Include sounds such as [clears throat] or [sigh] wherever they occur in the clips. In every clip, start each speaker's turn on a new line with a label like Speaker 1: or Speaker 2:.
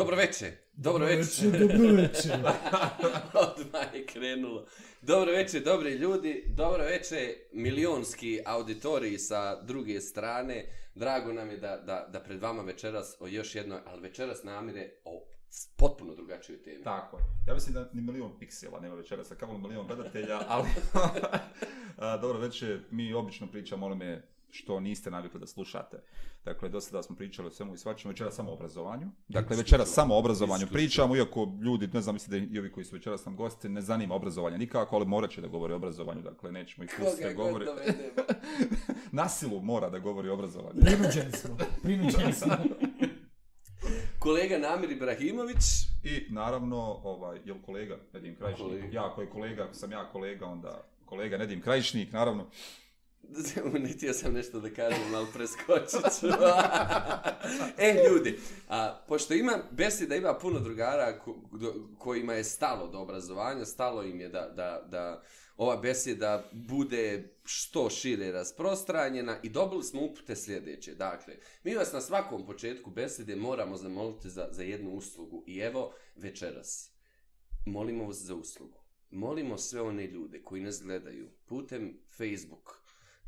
Speaker 1: Dobro večer, dobro večer.
Speaker 2: Dobro večer. [laughs]
Speaker 1: Odmah je krenulo. Dobro večer, dobri ljudi. Dobro večer, milionski auditoriji sa druge strane. Drago nam je da, da, da pred vama večeras o još jednoj, ali večeras namire o potpuno drugačiju temi.
Speaker 3: Tako je. Ja mislim da ni milion piksela nema večeras, a kamo milion gledatelja, ali... [laughs] dobro, već je, mi obično pričamo onome što niste navikli da slušate. Dakle, do sada smo pričali o svemu i svačemu, večera samo o obrazovanju. Dakle, večera samo o obrazovanju pričamo, iako ljudi, ne znam, mislim da i ovi koji su večeras nam gosti, ne zanima obrazovanje nikako, ali morat će da govori o obrazovanju, dakle, nećemo ih pustiti da govori. [laughs] Nasilu mora da govori o obrazovanju.
Speaker 2: Prinuđeni smo. Prinuđeni smo. [laughs]
Speaker 1: Kolega Namir Ibrahimović.
Speaker 3: I naravno, ovaj, jel kolega Nedim Krajišnik? Kolega. Ja, ako je kolega, ako sam ja kolega, onda kolega Nedim Krajišnik, naravno. [laughs]
Speaker 1: Nitio sam nešto da kažem, ali preskočit ću. [laughs] e, ljudi, a, pošto ima, beseda ima puno drugara ko, do, kojima je stalo do obrazovanja, stalo im je da, da, da ova beseda bude što šire rasprostranjena i dobili smo upute sljedeće. Dakle, mi vas na svakom početku besede moramo zamoliti za, za jednu uslugu. I evo, večeras, molimo vas za uslugu. Molimo sve one ljude koji nas gledaju putem Facebook,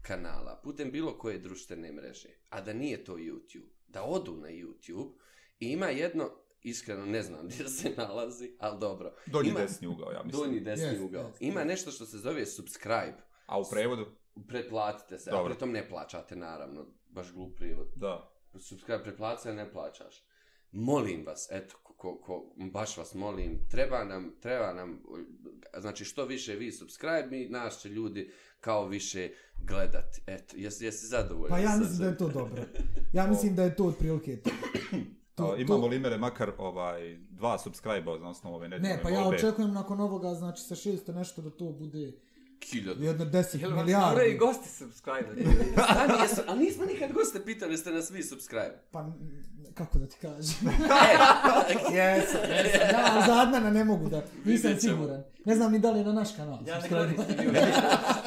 Speaker 1: kanala, putem bilo koje društvene mreže, a da nije to YouTube, da odu na YouTube i ima jedno, iskreno ne znam [laughs] gdje se nalazi, ali dobro.
Speaker 3: Donji
Speaker 1: ima,
Speaker 3: desni ugao, ja mislim.
Speaker 1: Donji desni yes, ugao. Yes, ima yes. nešto što se zove subscribe.
Speaker 3: A u prevodu?
Speaker 1: Pretplatite se, dobro. a pritom ne plaćate, naravno, baš glup prevod.
Speaker 3: Da.
Speaker 1: Subscribe pretplatite, ne plaćaš. Molim vas, eto, ko, ko, baš vas molim, treba nam, treba nam, znači što više vi subscribe, mi, nas će ljudi kao više gledati. Eto, jesi, jesi zadovoljan?
Speaker 2: Pa ja mislim da je to dobro. [laughs] Ja mislim da je to otprilike to. [clears throat]
Speaker 3: To, imamo li mere makar ovaj dva subscribe-a na osnovu ove
Speaker 2: Ne, pa ja očekujem nakon ovoga, znači sa 600 nešto da to bude
Speaker 1: Hiljad.
Speaker 2: Jedno deset Jel milijardi.
Speaker 4: Jel i gosti subscribe
Speaker 1: Stani, [laughs] jesu, ali nismo nikad goste pitali, ste nas vi subscribe.
Speaker 2: Pa, kako da ti kažem? [laughs] e, [laughs] jesu, jesu. Ja, za Adnana ne mogu da, nisam siguran. Ne znam ni da li je na naš kanal.
Speaker 4: Ja ne gledam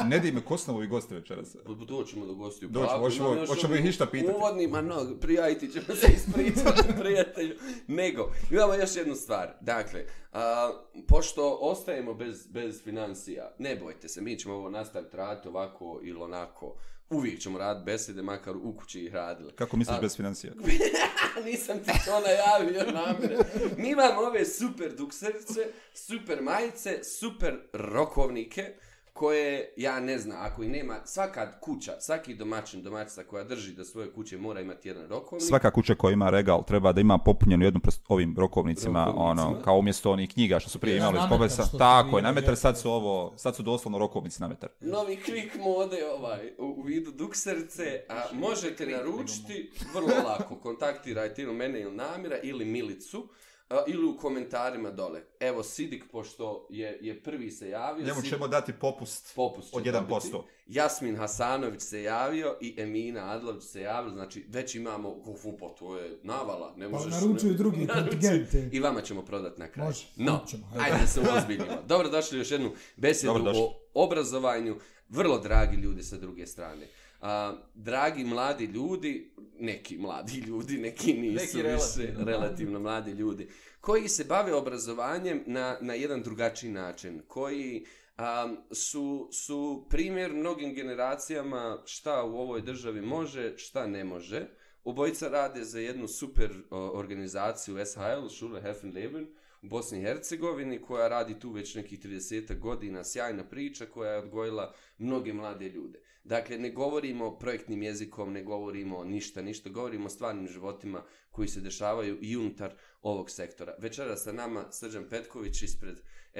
Speaker 3: Ne di me, ko su ovi gosti večeras?
Speaker 1: Doćemo do gostiju.
Speaker 3: Doćemo, hoćemo, hoćemo ih ništa pitati.
Speaker 1: Uvodni, ma no, prijajti ćemo se ispričati, [laughs] prijatelju. Nego, imamo još jednu stvar. Dakle, a, pošto ostajemo bez, bez financija, ne bojte se, mi ćemo ovo nastaviti raditi ovako ili onako. Uvijek ćemo raditi besede, makar u kući ih radili.
Speaker 3: Kako misliš A, bez financija? [laughs]
Speaker 1: nisam ti to najavio namire. Mi imamo ove super dukserice, super majice, super rokovnike, koje, ja ne znam, ako i nema, svaka kuća, svaki domaćin, domaćica koja drži da svoje kuće mora imati jedan rokovnik.
Speaker 3: Svaka kuća koja ima regal treba da ima popunjenu jednu prst, ovim rokovnicima, rokovnicima, ono, kao umjesto onih knjiga što su prije imali povesa. Tako je, na metar sad su ovo, sad su doslovno rokovnici na metar.
Speaker 1: Novi klik mode ovaj, u, u vidu dukserice, a možete naručiti vrlo lako, kontaktirajte ili mene ili namira ili milicu. A, ili u komentarima dole. Evo, Sidik, pošto je, je prvi se javio...
Speaker 3: Njemu ćemo dati popust, popust od 1%. Dobiti.
Speaker 1: Jasmin Hasanović se javio i Emina Adlović se javio. Znači, već imamo... Upo, to je navala. Ne
Speaker 2: pa
Speaker 1: možeš,
Speaker 2: naručuju
Speaker 1: ne, [laughs]
Speaker 2: drugi kontingente.
Speaker 1: I vama ćemo prodati na kraju.
Speaker 2: Može,
Speaker 1: no,
Speaker 2: ćemo.
Speaker 1: Ajde da se ozbiljimo. Dobro došli još jednu besedu o obrazovanju. Vrlo dragi ljudi sa druge strane. A, dragi mladi ljudi, neki mladi [laughs] ljudi, neki nisu neki više relativno mladi ljudi, koji se bave obrazovanjem na, na jedan drugačiji način, koji um, su, su primjer mnogim generacijama šta u ovoj državi može, šta ne može. Obojica rade za jednu super o, organizaciju SHL, Schule Heffenleben, u Bosni i Hercegovini, koja radi tu već nekih 30 godina, sjajna priča koja je odgojila mnoge mlade ljude. Dakle, ne govorimo projektnim jezikom, ne govorimo ništa, ništa, govorimo o stvarnim životima koji se dešavaju i unutar ovog sektora. Večera sa nama Srđan Petković ispred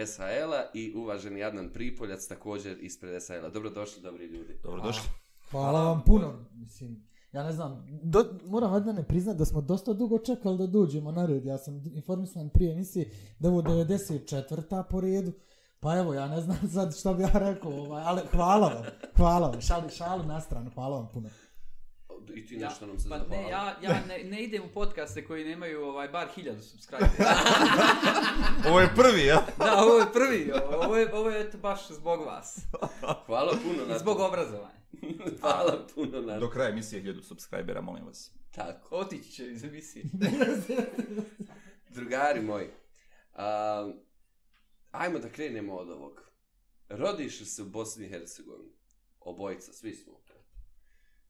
Speaker 1: SHL-a i uvaženi Adnan Pripoljac također ispred SHL-a. Dobrodošli, dobri ljudi.
Speaker 3: Dobrodošli.
Speaker 2: Hvala vam puno. Mislim, ja ne znam, do, moram Adnane priznati da smo dosta dugo čekali da dođemo na red. Ja sam informisan prije emisije da ovo 94. po redu. Pa evo, ja ne znam [laughs] sad što bi ja rekao, ovaj, ali hvala vam, hvala vam, šali, šalu na stranu, hvala vam puno.
Speaker 1: I ti nešto ja, nam se
Speaker 4: pa ne, ja, ja ne, ne idem u podcaste koji nemaju ovaj, bar hiljadu subscribe. [laughs]
Speaker 3: ovo je prvi, ja?
Speaker 4: Da, ovo je prvi, ovo je, ovo je eto baš zbog vas.
Speaker 1: Hvala puno na
Speaker 4: Zbog obrazovanja. [laughs]
Speaker 1: hvala puno na
Speaker 3: Do kraja emisije hiljadu subscribera, molim vas.
Speaker 1: Tako.
Speaker 4: Otići će iz emisije.
Speaker 1: drugari moji, a, ajmo da krenemo od ovog. Rodiš se u Bosni i Hercegovini, obojica, svi smo.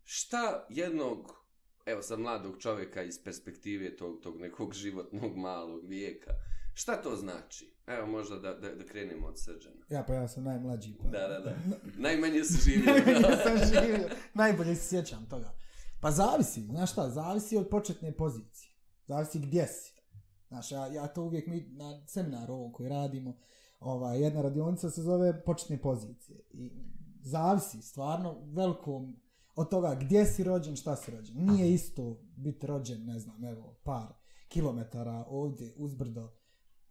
Speaker 1: Šta jednog, evo sad mladog čovjeka iz perspektive tog, tog nekog životnog malog vijeka, šta to znači? Evo možda da, da, da krenemo od srđana.
Speaker 2: Ja pa ja sam najmlađi. Pa...
Speaker 1: Da, da, da. [laughs] Najmanje se živio. [laughs]
Speaker 2: Najmanje sam živio. Najbolje se sjećam toga. Pa zavisi, znaš šta, zavisi od početne pozicije. Zavisi gdje si. Znaš, ja, ja to uvijek mi na seminaru ovom koji radimo, ovaj, jedna radionica se zove početne pozicije. I zavisi, stvarno, velikom od toga gdje si rođen, šta si rođen. Nije isto biti rođen, ne znam, evo, par kilometara ovdje uzbrdo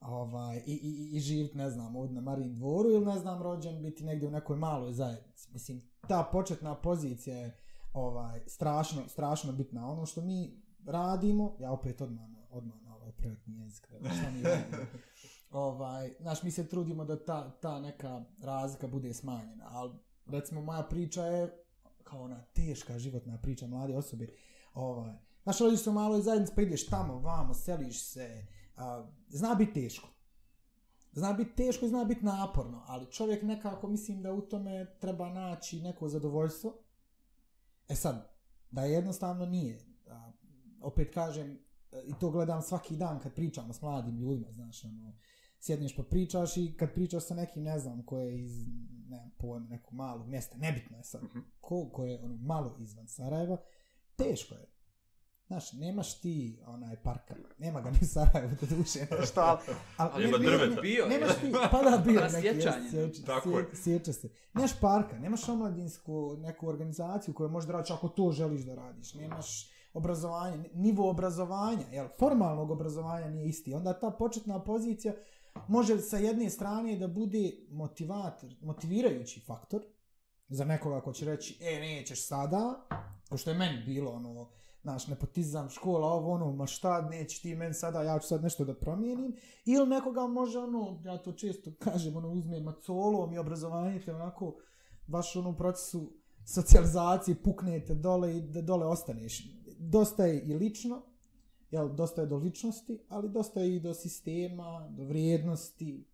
Speaker 2: ovaj, i, i, i živit, ne znam, ovdje na Marijin dvoru ili, ne znam, rođen biti negdje u nekoj maloj zajednici. Mislim, ta početna pozicija je ovaj, strašno, strašno bitna. Ono što mi radimo, ja opet odmah, odmah projektni jezik, šta mi radimo. [laughs] ovaj, znaš, mi se trudimo da ta, ta neka razlika bude smanjena, ali recimo moja priča je kao ona teška životna priča mlade osobe. Ovaj, znaš, rodiš se u maloj zajednici, pa ideš tamo, vamo, seliš se, a, zna biti teško. Zna biti teško i zna biti naporno, ali čovjek nekako mislim da u tome treba naći neko zadovoljstvo. E sad, da jednostavno nije. A, opet kažem, i to gledam svaki dan kad pričamo s mladim ljudima, znaš, ono, sjedneš pa pričaš i kad pričaš sa nekim, ne znam, ko je iz, ne pojma, nekog malog mjesta, nebitno je sad, mhm. ko, ko je ono, malo izvan Sarajeva, teško je. Znaš, nemaš ti onaj parka, nema ga ni u Sarajevu, da duše [laughs] nešto, ali...
Speaker 3: ali nema drveta.
Speaker 4: Bio,
Speaker 2: nemaš ti, [laughs] pa da bio neki,
Speaker 4: sjećanje.
Speaker 2: Sjeća,
Speaker 3: Tako je.
Speaker 2: Sjeća se. Nemaš parka, nemaš omladinsku neku organizaciju koju možeš da radiš ako to želiš da radiš. Nemaš obrazovanje, nivo obrazovanja, jel, formalnog obrazovanja nije isti. Onda ta početna pozicija može sa jedne strane da bude motivator, motivirajući faktor za nekoga ko će reći, e, nećeš sada, ko što je meni bilo, ono, znaš, nepotizam, škola, ovo, ono, ma šta, neće ti meni sada, ja ću sad nešto da promijenim, ili nekoga može, ono, ja to često [laughs] kažem, ono, uzme macolom i obrazovanje, te onako, baš ono, u procesu socijalizacije puknete dole i da dole ostaneš. Dosta je i lično, jel, dosta je do ličnosti, ali dosta je i do sistema, do vrijednosti,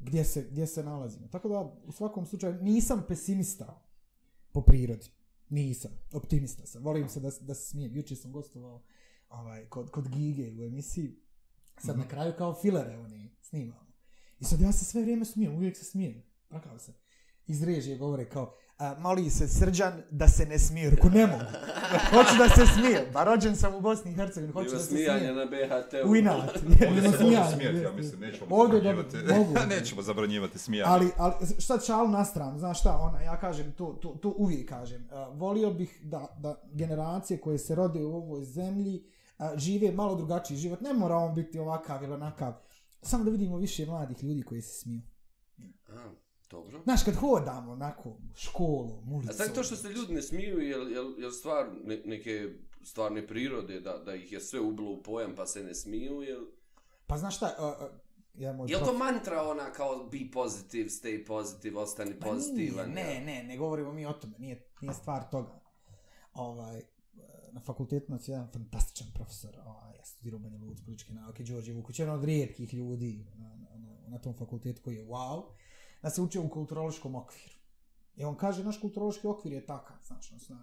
Speaker 2: gdje se, gdje se nalazimo. Tako da, u svakom slučaju, nisam pesimista po prirodi. Nisam. Optimista sam. Volim se da, da se smijem. Juče sam gostovao ovaj, kod, kod Gige u emisiji. Sad mm -hmm. na kraju kao filere oni snimamo. I sad ja se sve vrijeme smijem, uvijek se smijem. Takav se. Iz režije govore kao, a, moli se srđan da se ne smije. Reko, ne mogu. Hoću da se smije. Ba rođen sam u Bosni i Hercegovini. Hoću da se smije.
Speaker 1: smijanje na BHT-u.
Speaker 2: U inat.
Speaker 3: Ovdje se može smijeti, ja mislim. Nećemo
Speaker 2: Ovdje
Speaker 3: zabranjivati.
Speaker 2: mogu. [laughs]
Speaker 3: nećemo zabranjivati smijanje.
Speaker 2: Ali, ali šta šalu na stranu, znaš šta, ona, ja kažem, to, to, to uvijek kažem. Uh, volio bih da, da generacije koje se rode u ovoj zemlji uh, žive malo drugačiji život. Ne mora on biti ovakav ili onakav. Samo da vidimo više mladih ljudi koji se smiju.
Speaker 1: A, Dobro.
Speaker 2: Znaš, kad hodamo onako školu, ulicu...
Speaker 1: A sad to što se ljudi ne smiju, je li, je li, je li stvar ne, neke stvarne prirode, da, da ih je sve ubilo u pojam pa se ne smiju, je li...
Speaker 2: Pa znaš šta, uh, uh, ja moj
Speaker 1: Je li to mantra ona kao be positive, stay positive, ostani
Speaker 2: Pa
Speaker 1: pozitivan?
Speaker 2: nije, ne, ne, ne govorimo mi o tome, nije, nije stvar toga. Ovaj, na fakultetu nas je jedan fantastičan profesor, ovaj, ja studirao Banja Luci, političke nauke, Đorđe Vuković, jedan od rijetkih ljudi na, na, na, na tom fakultetu koji je wow, da se uče u kulturološkom okviru. I on kaže, naš kulturološki okvir je takav, znači, ono,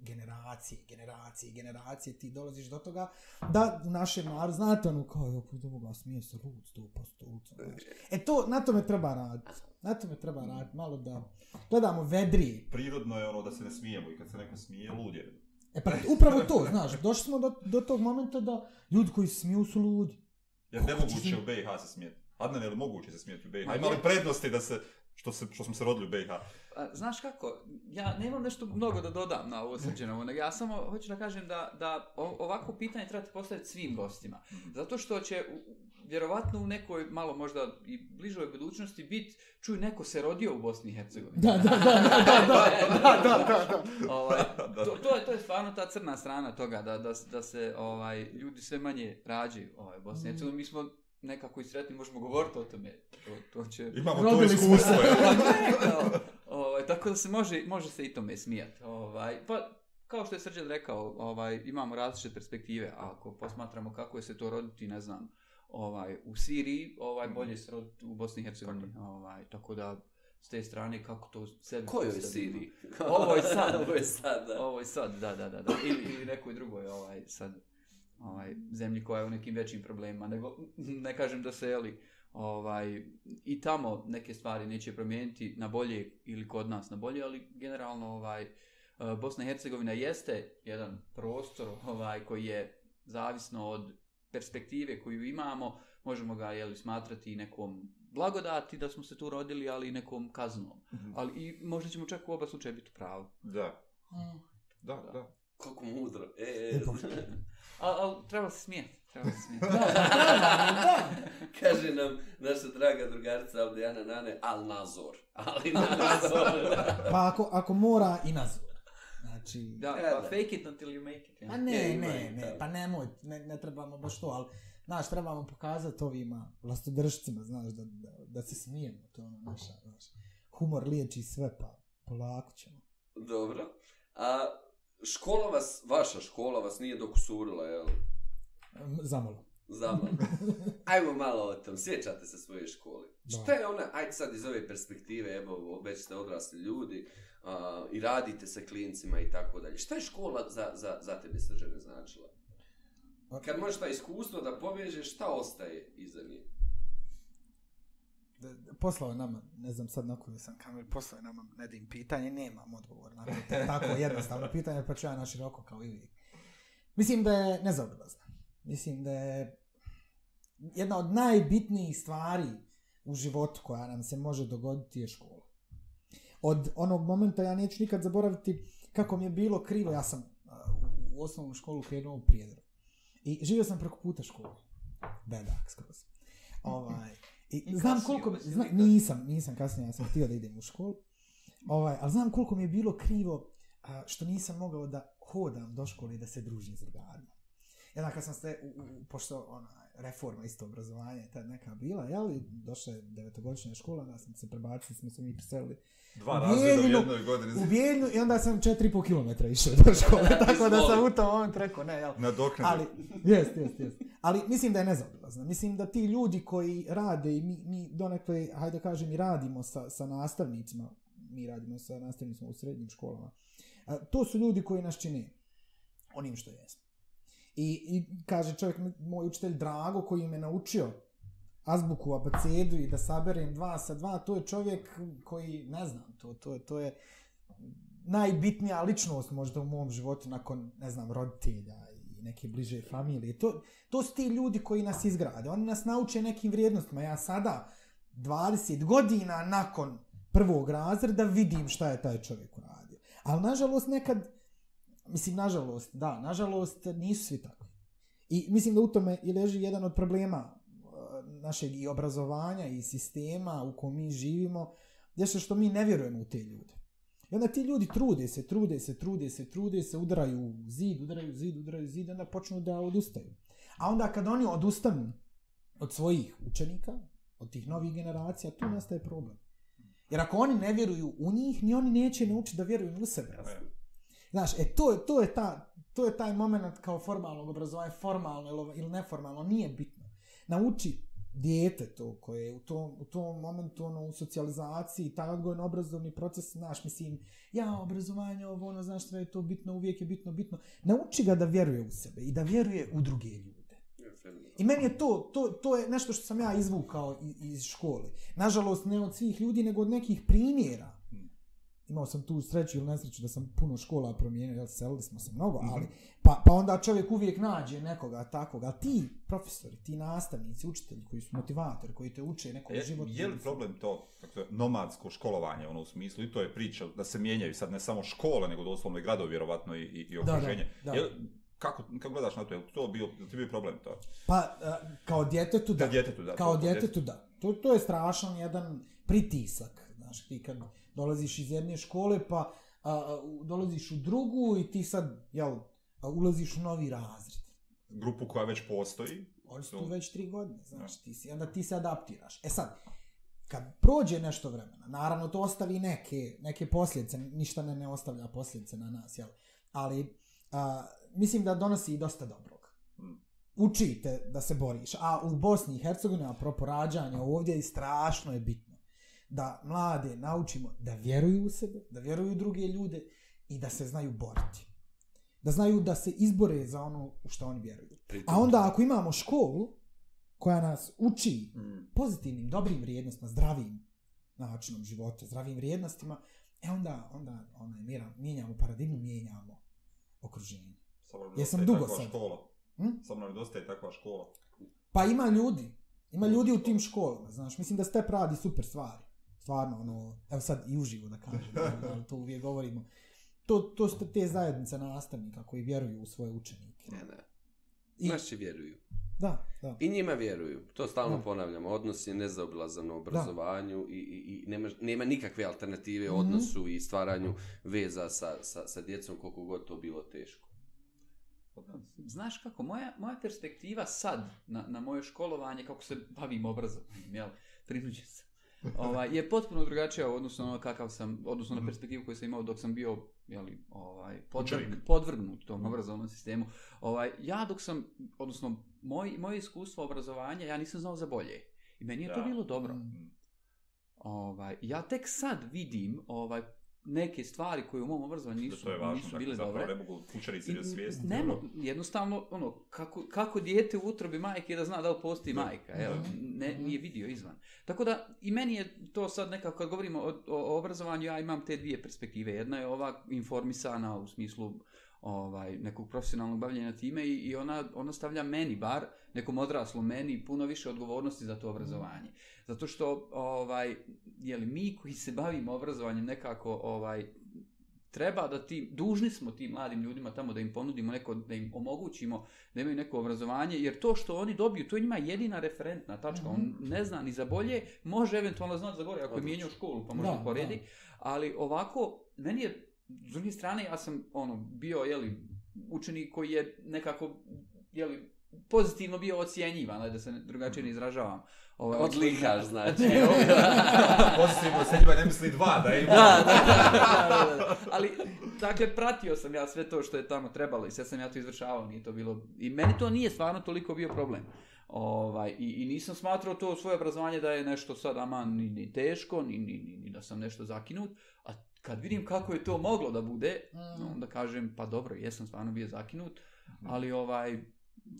Speaker 2: generacije, generacije, generacije, ti dolaziš do toga da u našem narodu, znate ono kao, jo, kod ovoga smije se lud, sto posto lud. E to, na tome treba raditi. Na tome treba raditi, malo da gledamo vedrije.
Speaker 3: Prirodno je ono da se ne smijemo i kad se neko smije, lud je.
Speaker 2: E pa upravo to, znaš, došli smo do, do tog momenta da ljudi koji smiju su ludi.
Speaker 3: Jer nemoguće u BiH se smijeti. Adnan, je li moguće se smijeti u BiH? Ma, Imali prednosti da se, što, se, što smo se rodili u BiH?
Speaker 4: A, pa, znaš kako, ja nemam nešto mnogo da dodam na ovo srđenovo, nego ja samo hoću da kažem da, da ovako pitanje trebate postaviti svim gostima. Mhm. Zato što će vjerovatno u nekoj malo možda i bližoj budućnosti bit čuj neko se rodio u Bosni i Hercegovini.
Speaker 2: Da, da, da, da, da, da, [laughs] da, da, da,
Speaker 4: ovaj, [laughs] da, da. To, to, je, to je stvarno ta crna strana toga da, da, da se ovaj ljudi sve manje rađaju ovaj, u Bosni i mhm. Hercegovini. Mi smo nekako i sretni možemo govoriti o tome. To, to će...
Speaker 3: Imamo to iskustvo. [laughs]
Speaker 4: ovaj, tako da se može, može se i tome smijati. Ovaj, pa, kao što je Srđan rekao, ovaj, imamo različite perspektive. Ako posmatramo kako je se to roditi, ne znam, ovaj, u Siriji, ovaj, bolje se roditi u Bosni i Hercegovini. Ovaj, tako da, s te strane, kako to sebi...
Speaker 1: Kojoj Siriji?
Speaker 4: Ovo je sad. [laughs]
Speaker 1: Ovo je sad, da.
Speaker 4: Ovo je sad, da, da, da. da. Ili, ili nekoj drugoj, ovaj, sad, ovaj, zemlji koja je u nekim većim problemima. Nego, [laughs] ne kažem da se, jeli, ovaj, i tamo neke stvari neće promijeniti na bolje ili kod nas na bolje, ali generalno, ovaj, Bosna i Hercegovina jeste jedan prostor ovaj, koji je zavisno od perspektive koju imamo, možemo ga jeli, smatrati nekom blagodati da smo se tu rodili, ali i nekom kaznom. Mm -hmm. Ali i možda ćemo čak u oba slučaja biti pravi.
Speaker 3: Da. Mm. Da, da. da.
Speaker 1: Kako mudro. E, e. [laughs]
Speaker 4: ali al, treba se smijeti. Treba se smijeti. [laughs]
Speaker 2: da, da, da.
Speaker 1: Kaže nam naša draga drugarica ovdje, Jana Nane, al nazor. Ali [laughs] nazor.
Speaker 2: pa ako, ako mora i nazor. Znači...
Speaker 4: Da, pa fake it until you make it. Ja.
Speaker 2: Pa ne, ne, ne, ne, pa nemoj, ne, ne trebamo baš to, ali, znaš, trebamo pokazati ovima vlastodržcima, znaš, da, da, da se smijemo, to je ono naša, znaš, humor liječi sve, pa polako ćemo.
Speaker 1: Dobro. A škola vas, vaša škola vas nije dokusurila, jel?
Speaker 2: Zamalo.
Speaker 1: Zamalo. [laughs] Ajmo malo o tom, sjećate se svoje škole. Da. Šta je ona, ajde sad iz ove perspektive, evo, već ste odrasli ljudi, uh, i radite sa klincima i tako dalje. Šta je škola za, za, za tebe srđane značila? Kad možeš ta iskustvo da povežeš, šta ostaje iza nje?
Speaker 2: Poslao je nama, ne znam sad na koju sam kamer, poslao je nama nedim pitanje, nemam odgovor na to. Tako jednostavno pitanje, pa ću ja na široko kao i vi. Mislim da je nezaobilazna. Mislim da je jedna od najbitnijih stvari u životu koja nam se može dogoditi je škola od onog momenta ja neću nikad zaboraviti kako mi je bilo krivo. Ja sam u osnovnu školu krenuo u Prijedor. I živio sam preko puta škole. Bedak skroz. Ovaj, i, I znam koliko... Zna, nisam, nisam kasnije, ja sam htio da idem u školu. Ovaj, ali znam koliko mi je bilo krivo a, što nisam mogao da hodam do škole i da se družim s drugarima. Jedan kad sam se, u, u, pošto ona, reforma isto obrazovanja je tad neka bila, jel? I došla je devetogodišnja škola, da sam se prebacili, smo se mi preselili.
Speaker 3: Dva razreda u jednoj godini.
Speaker 2: U Bijeljnu i onda sam 4,5 km išao do škole, [laughs] tako da sam u tom moment rekao, ne, jel?
Speaker 3: Na dokne.
Speaker 2: Ali, jest, jest, jest. Ali mislim da je nezaobilazno. Mislim da ti ljudi koji rade i mi, mi donekle, hajde kažem, i radimo sa, sa nastavnicima, mi radimo sa nastavnicima u srednjim školama, to su ljudi koji nas čine onim što jesmo. I, I kaže čovjek, moj učitelj Drago koji me naučio azbuku, abacedu i da saberem dva sa dva, to je čovjek koji, ne znam, to, to, to je najbitnija ličnost možda u mom životu nakon, ne znam, roditelja i neke bliže familije. To, to su ti ljudi koji nas izgrade. Oni nas nauče nekim vrijednostima. Ja sada, 20 godina nakon prvog razreda, vidim šta je taj čovjek uradio. Ali, nažalost, nekad Mislim, nažalost, da, nažalost, nisu svi takvi. I mislim da u tome i leži jedan od problema uh, našeg i obrazovanja i sistema u kojem mi živimo, gdje se što mi ne vjerujemo u te ljude. I onda ti ljudi trude se, trude se, trude se, trude se, udaraju u zid, udaraju u zid, udaraju u zid, onda počnu da odustaju. A onda kad oni odustanu od svojih učenika, od tih novih generacija, tu nastaje problem. Jer ako oni ne vjeruju u njih, ni oni neće naučiti da vjeruju u sebe. Znaš, e to, to, je ta, to je taj moment kao formalnog obrazovanja, formalno ili neformalno, nije bitno. Nauči dijete to koje je u tom, u tom momentu ono, u socijalizaciji, taj odgojno obrazovni proces, znaš, mislim, ja, obrazovanje, ovo, ono, znaš, sve je to bitno, uvijek je bitno, bitno. Nauči ga da vjeruje u sebe i da vjeruje u druge ljude. I meni je to, to, to je nešto što sam ja izvukao iz, iz škole. Nažalost, ne od svih ljudi, nego od nekih primjera imao sam tu sreću ili nesreću da sam puno škola promijenio, jel, selili smo se mnogo, ali, pa, pa onda čovjek uvijek nađe nekoga takvog, ali ti profesori, ti nastavnici, učitelji koji su motivatori, koji te uče nekog
Speaker 3: je,
Speaker 2: života.
Speaker 3: Je li problem to, dakle, nomadsko školovanje, ono u smislu, i to je priča da se mijenjaju sad ne samo škole, nego doslovno i gradovi, vjerovatno, i, i, i okruženje. Da, da, da. Je, kako, kako gledaš na to, je to bio, je ti bio problem to?
Speaker 2: Pa, kao djetetu da.
Speaker 3: Kao djetetu da.
Speaker 2: Kao djetetu da. To, to je strašan jedan pritisak, znaš, ti kad dolaziš iz jedne škole, pa a, a, dolaziš u drugu i ti sad, jel, a, ulaziš u novi razred.
Speaker 3: Grupu koja već postoji.
Speaker 2: Oni su tu već tri godine, znaš, ti si, onda ti se adaptiraš. E sad, kad prođe nešto vremena, naravno to ostavi neke, neke posljedice, ništa ne, ne ostavlja posljedice na nas, jel? Ali, a, mislim da donosi i dosta dobrog. Hmm. učite da se boriš. A u Bosni i Hercegovini, a pro porađanja ovdje strašno je bitno da mlade naučimo da vjeruju u sebe, da vjeruju u druge ljude i da se znaju boriti. Da znaju da se izbore za ono u što oni vjeruju. A onda ako imamo školu koja nas uči mm. pozitivnim, dobrim vrijednostima, zdravim načinom života, zdravim vrijednostima, e onda, onda, onda mijenjamo paradigmu, mijenjamo okruženje.
Speaker 3: Jesam dugo sad. Škola. Hm? Samo nam dostaje takva škola.
Speaker 2: Pa ima ljudi. Ima ljudi u tim školama, znaš. Mislim da ste radi super stvari. Stvarno, ono, evo sad i uživo da kažem, ali [laughs] to uvijek govorimo. To, to su te zajednice nastavnika koji vjeruju u svoje učenike.
Speaker 1: Ne, ne. I... Naši vjeruju.
Speaker 2: Da, da.
Speaker 1: I njima vjeruju. To stalno da. ponavljamo. Odnos je nezaobilazan na obrazovanju i, i, i nema, nema nikakve alternative mm-hmm. odnosu i stvaranju veza sa, sa, sa djecom koliko god to bilo teško.
Speaker 4: Znaš kako, moja, moja perspektiva sad na, na moje školovanje, kako se bavim obrazovanjem, jel, prinuđen sam, ovaj, je potpuno drugačija u odnosu na ono kakav sam, odnosno na mhm. perspektivu koju sam imao dok sam bio jeli, ovaj, podvrgnut, podvrgnut tom mhm. obrazovnom sistemu. Ovaj, ja dok sam, odnosno moj, moje iskustvo obrazovanja, ja nisam znao za bolje. I meni je da. to bilo dobro. Mm. Ovaj, ja tek sad vidim ovaj, neke stvari koje u mom obrazovanju nisu, to je važno, nisu bile dobre.
Speaker 3: ne mogu učenici da svijesti.
Speaker 4: Ne mogu, jednostavno, ono, kako, kako dijete u utrobi majke da zna da li postoji majka, evo, ne, nije vidio izvan. Tako da, i meni je to sad nekako, kad govorimo o, o, o obrazovanju, ja imam te dvije perspektive. Jedna je ova informisana u smislu ovaj, nekog profesionalnog bavljenja time i, i ona, ona stavlja meni bar, nekom odraslom meni, puno više odgovornosti za to obrazovanje. Zato što ovaj, jeli, mi koji se bavimo obrazovanjem nekako ovaj, treba da ti, dužni smo tim mladim ljudima tamo da im ponudimo neko, da im omogućimo da imaju neko obrazovanje, jer to što oni dobiju, to je njima jedina referentna tačka, mm -hmm. on ne zna ni za bolje, može eventualno znati za gore ako je mijenjao školu, pa može poredi, da. ali ovako, meni je s druge strane, ja sam ono, bio jeli, učenik koji je nekako jeli, pozitivno bio ocjenjivan, da se drugačije ne izražavam.
Speaker 1: Ovaj, Odlikaš, znači. [laughs]
Speaker 3: pozitivno ocjenjivan, ne misli dva, da [laughs] ima.
Speaker 4: Da, da, da, da, da, Ali, dakle, pratio sam ja sve to što je tamo trebalo i sve sam ja to izvršavao, nije to bilo... I meni to nije stvarno toliko bio problem. Ovaj, i, I nisam smatrao to svoje obrazovanje da je nešto sad aman ni, ni teško, ni, ni, ni, ni da sam nešto zakinut, a kad vidim kako je to moglo da bude, mm. onda kažem, pa dobro, jesam stvarno bio zakinut, mm. ali ovaj,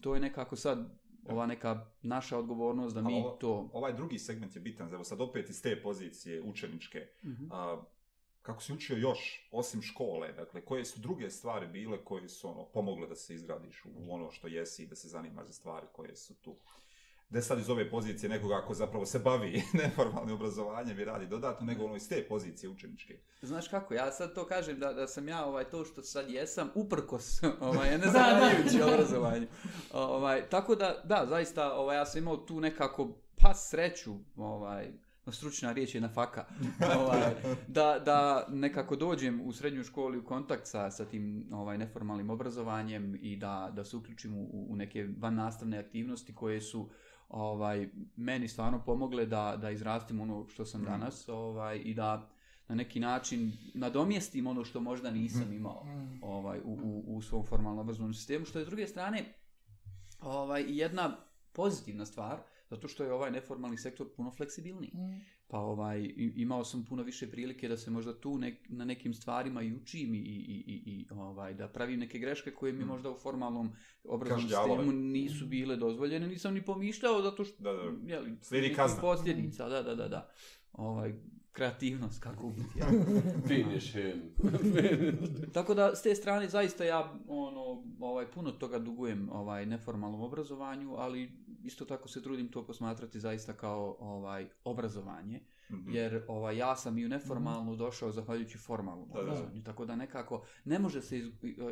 Speaker 4: to je nekako sad ova neka naša odgovornost da mi ovo, to...
Speaker 3: Ovaj drugi segment je bitan, evo sad opet iz te pozicije učeničke. Mm -hmm. a, kako si učio još, osim škole, dakle, koje su druge stvari bile koje su ono, pomogle da se izgradiš u ono što jesi i da se zanimaš za stvari koje su tu? Ne sad iz ove pozicije nekoga ako zapravo se bavi [laughs] neformalnim obrazovanjem i radi dodatno, nego ono iz te pozicije učeničke.
Speaker 4: Znaš kako, ja sad to kažem da, da sam ja ovaj, to što sad jesam uprkos [laughs] ovaj, ne [laughs] zahvaljujući obrazovanju. Ovaj, tako da, da, zaista, ovaj, ja sam imao tu nekako pa sreću, ovaj, stručna riječ je na faka, ovaj, da, da nekako dođem u srednju školu u kontakt sa, sa tim ovaj, neformalnim obrazovanjem i da, da se uključim u, u neke van nastavne aktivnosti koje su ovaj meni stvarno pomogle da da izrastim ono što sam mm. danas ovaj i da na neki način nadomjestim ono što možda nisam mm. imao mm. ovaj u, u, u svom formalnom obrazovnom sistemu što je s druge strane ovaj jedna pozitivna stvar zato što je ovaj neformalni sektor puno fleksibilniji. Mm. Pa ovaj imao sam puno više prilike da se možda tu nek, na nekim stvarima i učim i, i, i, i ovaj da pravim neke greške koje mi mm. možda u formalnom obrazovnom sistemu nisu bile dozvoljene. Nisam ni pomišljao zato što
Speaker 3: da, da.
Speaker 4: je li
Speaker 3: slijedi kazna.
Speaker 4: Posljedica, da, da, da, da. Ovaj kreativnost kako ubiti. Ja. [laughs]
Speaker 1: Finish him.
Speaker 4: Tako da s te strane zaista ja ono ovaj puno toga dugujem ovaj neformalnom obrazovanju, ali isto tako se trudim to posmatrati zaista kao ovaj obrazovanje. Mm -hmm. Jer ovaj ja sam i u neformalnu došao zahvaljujući formalnom da, obrazovanju. Da. Tako da nekako ne može se iz,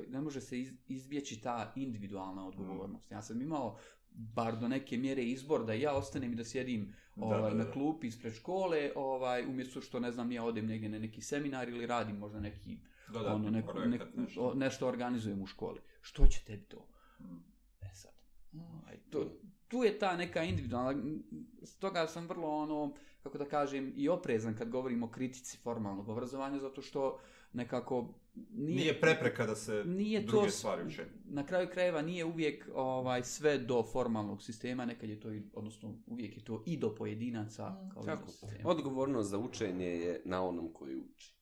Speaker 4: ne može se iz, izbjeći ta individualna odgovornost. Ja sam imao bar do neke mjere izbor da ja ostanem i da sjedim ovaj, da, da, da. na klupi ispred škole, ovaj, umjesto što ne znam, ja odem negdje na neki seminar ili radim možda neki, da, da, ono, neko, nek, nešto. nešto organizujem u školi. Što će tebi to? Mm. E sad, ovaj, to, tu je ta neka individualna, stoga sam vrlo ono, kako da kažem, i oprezan kad govorimo o kritici formalnog obrazovanja, zato što nekako
Speaker 3: nije, nije prepreka da se nije druge to, stvari uče.
Speaker 4: Na kraju krajeva nije uvijek ovaj sve do formalnog sistema, nekad je to i, odnosno uvijek je to i do pojedinaca. Mm. Kao
Speaker 1: Tako. Odgovornost za učenje je na onom koji uči.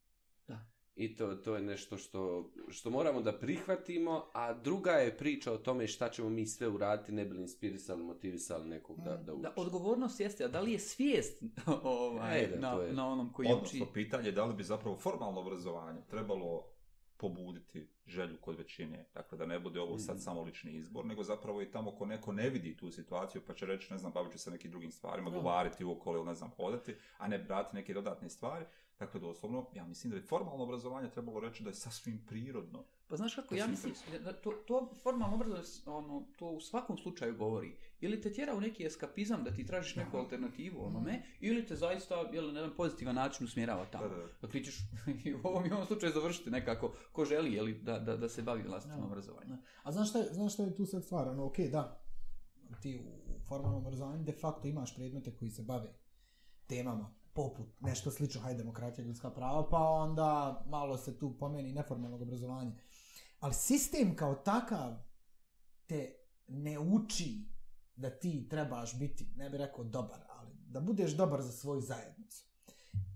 Speaker 1: I to, to je nešto što, što moramo da prihvatimo, a druga je priča o tome šta ćemo mi sve uraditi, ne bili inspirisali, motivisali nekog da, da uči. Da,
Speaker 4: odgovornost jeste, a da li je svijest [laughs] ovaj, e, da, na, je... na onom koji
Speaker 3: Odnosno, uči? pitanje je da li bi zapravo formalno obrazovanje trebalo pobuditi želju kod većine. Dakle, da ne bude ovo sad mm. samo lični izbor, nego zapravo i tamo ko neko ne vidi tu situaciju, pa će reći, ne znam, bavit ću se nekim drugim stvarima, govariti u okolo ili ne znam, hodati, a ne brati neke dodatne stvari. Dakle, doslovno, ja mislim da je formalno obrazovanje trebalo reći da je sasvim prirodno.
Speaker 4: Pa znaš kako, ja mislim, da to, to formalno obrazovanje, ono, to u svakom slučaju govori. Ili te tjera u neki eskapizam da ti tražiš neku alternativu onome, ili te zaista, jel, na jedan pozitivan način usmjerava tamo. Da, da. Dakle, ćeš [laughs] i u ovom, ovom slučaju završiti nekako ko želi, jeli, da, da, da se bavi vlastnom obrazovanjem.
Speaker 2: A znaš šta, je, znaš šta je tu sad stvar? Ono, ok, da, ti u formalnom obrazovanju de facto imaš predmete koji se bave temama poput nešto slično, hajde, demokratija, ljudska prava, pa onda malo se tu pomeni neformalnog obrazovanja. Ali sistem kao takav te ne uči da ti trebaš biti, ne bih rekao dobar, ali da budeš dobar za svoju zajednicu.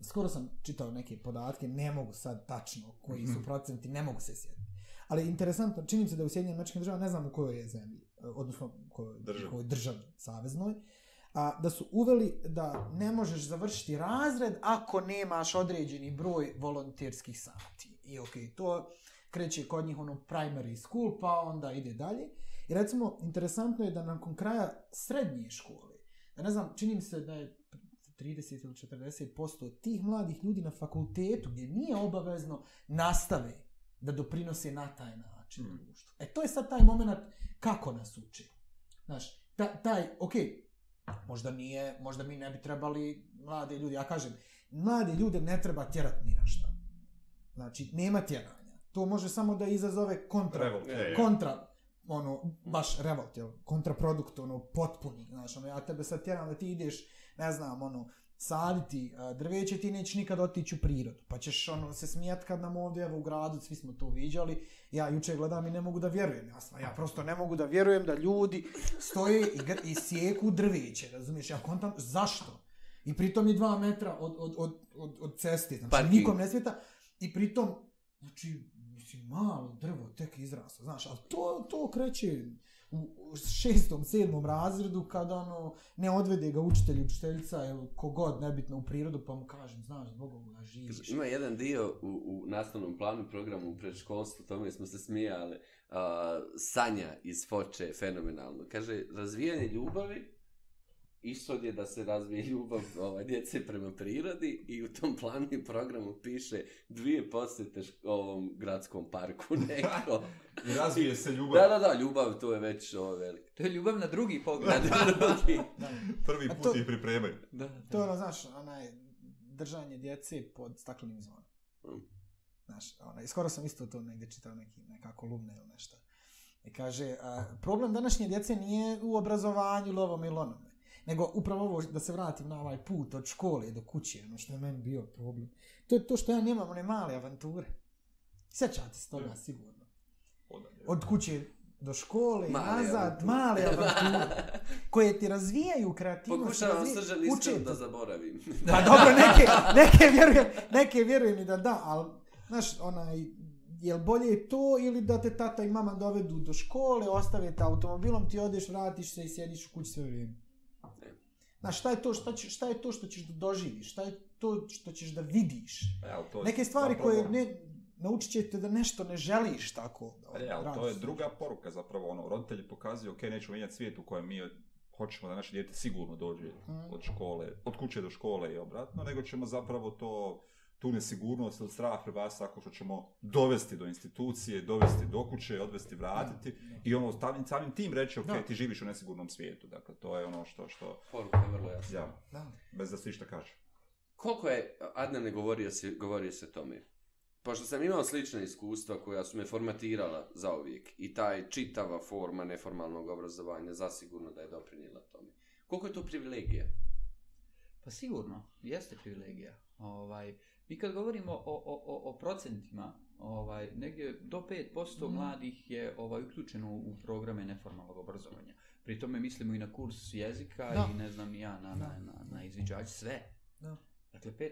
Speaker 2: Skoro sam čitao neke podatke, ne mogu sad tačno koji su mhm. procenti, ne mogu se sjetiti. Ali interesantno, čini se da u Sjedinjenim američkim državama, ne znam u kojoj je zemlji, odnosno u kojoj državi saveznoj, a, da su uveli da ne možeš završiti razred ako nemaš određeni broj volonterskih sati. I ok, to kreće kod njih ono primary school, pa onda ide dalje. I recimo, interesantno je da nakon kraja srednje škole, da ne znam, čini mi se da je 30 ili 40% tih mladih ljudi na fakultetu gdje nije obavezno nastave da doprinose na taj način mm. društvu. E to je sad taj moment kako nas uči. Znaš, ta, taj, ok, Možda nije, možda mi ne bi trebali mlade ljudi, ja kažem, mlade ljude ne treba tjerati ni na šta. Znači, nema tjeranja. To može samo da izazove kontra, revolt, je, kontra, ono, baš revolt, jel, kontraprodukt, ono, potpuni, znaš, ono, ja tebe sad tjeram da ti ideš, ne znam, ono, saditi drveće, ti nećeš nikad otići u prirodu. Pa ćeš ono, se smijat kad nam ovdje evo, u gradu, svi smo to viđali. Ja juče gledam i ne mogu da vjerujem. Ja, ja prosto ne mogu da vjerujem da ljudi stoje i, i sjeku drveće. Razumiješ? Ja kontam, zašto? I pritom je dva metra od, od, od, od, od ceste. Znači, Parking. nikom ne svijeta. I pritom, znači, mislim, malo drvo tek izraslo. Znaš, ali to, to kreće u šestom, sedmom razredu, kada ono, ne odvede ga učitelj, učiteljica, ili kogod, nebitno u prirodu, pa mu kažem, znaš, zbog ovoga živiš.
Speaker 1: Ima jedan dio u, u nastavnom planu programu u predškolstvu, tome smo se smijali, uh, Sanja iz Foče, fenomenalno. Kaže, razvijanje ljubavi, ishod je da se razvije ljubav ovaj, djece prema prirodi i u tom planu i programu piše dvije posjete ovom gradskom parku [laughs] neko.
Speaker 3: I razvije se ljubav.
Speaker 1: Da, da, da, ljubav to je već ovo veliko.
Speaker 4: To je ljubav na drugi pogled.
Speaker 1: na drugi. [laughs]
Speaker 3: Prvi put to, ih pripremaju.
Speaker 2: Da, da. To je ono, znaš, onaj, držanje djece pod staklenim zvonom. Mm. Znaš, onaj, skoro sam isto to negdje čitao neki, neka kolumna ili nešto. I kaže, a, problem današnje djece nije u obrazovanju lovom ili onome nego upravo ovo da se vratim na ovaj put od škole do kuće, ono što je meni bio problem. To je to što ja nemam one male avanture. Sjećate se toga, sigurno. Od kuće do škole, male nazad, avanture. male avanture, [laughs] koje ti razvijaju kreativnost.
Speaker 1: Pokušavam sržan iskreno da zaboravim.
Speaker 2: Pa dobro, neke, neke, vjerujem, neke vjerujem i da da, ali, znaš, onaj, jel bolje to ili da te tata i mama dovedu do škole, ostave te automobilom, ti odeš, vratiš se i sjediš u kući sve vrijeme. Znaš, šta je to, šta, će, šta je to što ćeš da doživiš? Šta je to što ćeš da vidiš?
Speaker 3: Evo, to
Speaker 2: Neke stvari koje ne, naučit ćete da nešto ne želiš tako.
Speaker 3: Da, Evo, to je druga poruka zapravo. Ono, roditelji pokazuju, ok, nećemo mijenjati svijet u kojem mi hoćemo da naše djete sigurno dođe hmm. od škole, od kuće do škole i obratno, nego ćemo zapravo to tu nesigurnost ili strah vas tako što ćemo dovesti do institucije, dovesti do kuće, odvesti, vratiti da, da. i ono samim, samim tim reći, ok, da. ti živiš u nesigurnom svijetu. Dakle, to je ono što... što
Speaker 1: Poruka je vrlo jasna.
Speaker 3: Ja, da. bez da se išta kaže.
Speaker 1: Koliko je, Adnan ne govorio se, govorio se tome, pošto sam imao slična iskustva koja su me formatirala za uvijek i taj čitava forma neformalnog obrazovanja zasigurno da je doprinijela tome. Koliko je to privilegija?
Speaker 4: Pa sigurno, jeste privilegija. Ovaj, mi kad govorimo o, o, o, o procentima, ovaj, negdje do 5% mm. mladih je ovaj, uključeno u programe neformalnog obrazovanja. Pri tome mislimo i na kurs jezika da. i ne znam ja na, na, na, na izviđač, sve. Da. Dakle, 5%.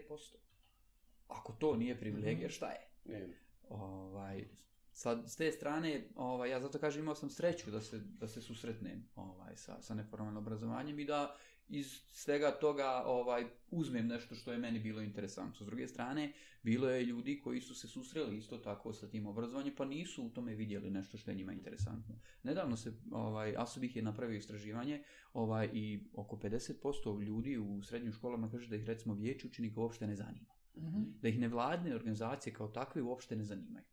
Speaker 4: Ako to nije privilegija, mhm. šta je? Ne. Ovaj, sad, s te strane, ovaj, ja zato kažem imao sam sreću da se, da se susretnem ovaj, sa, sa neformalnim obrazovanjem i da iz svega toga ovaj uzmem nešto što je meni bilo interesantno. S druge strane, bilo je ljudi koji su se susreli isto tako sa tim obrazovanjem, pa nisu u tome vidjeli nešto što je njima interesantno. Nedavno se, ovaj, Asubih je napravio istraživanje ovaj, i oko 50% ljudi u srednjim školama kaže da ih recimo vijeći učenika uopšte ne zanima. Mm -hmm. Da ih nevladne organizacije kao takve uopšte ne zanimaju.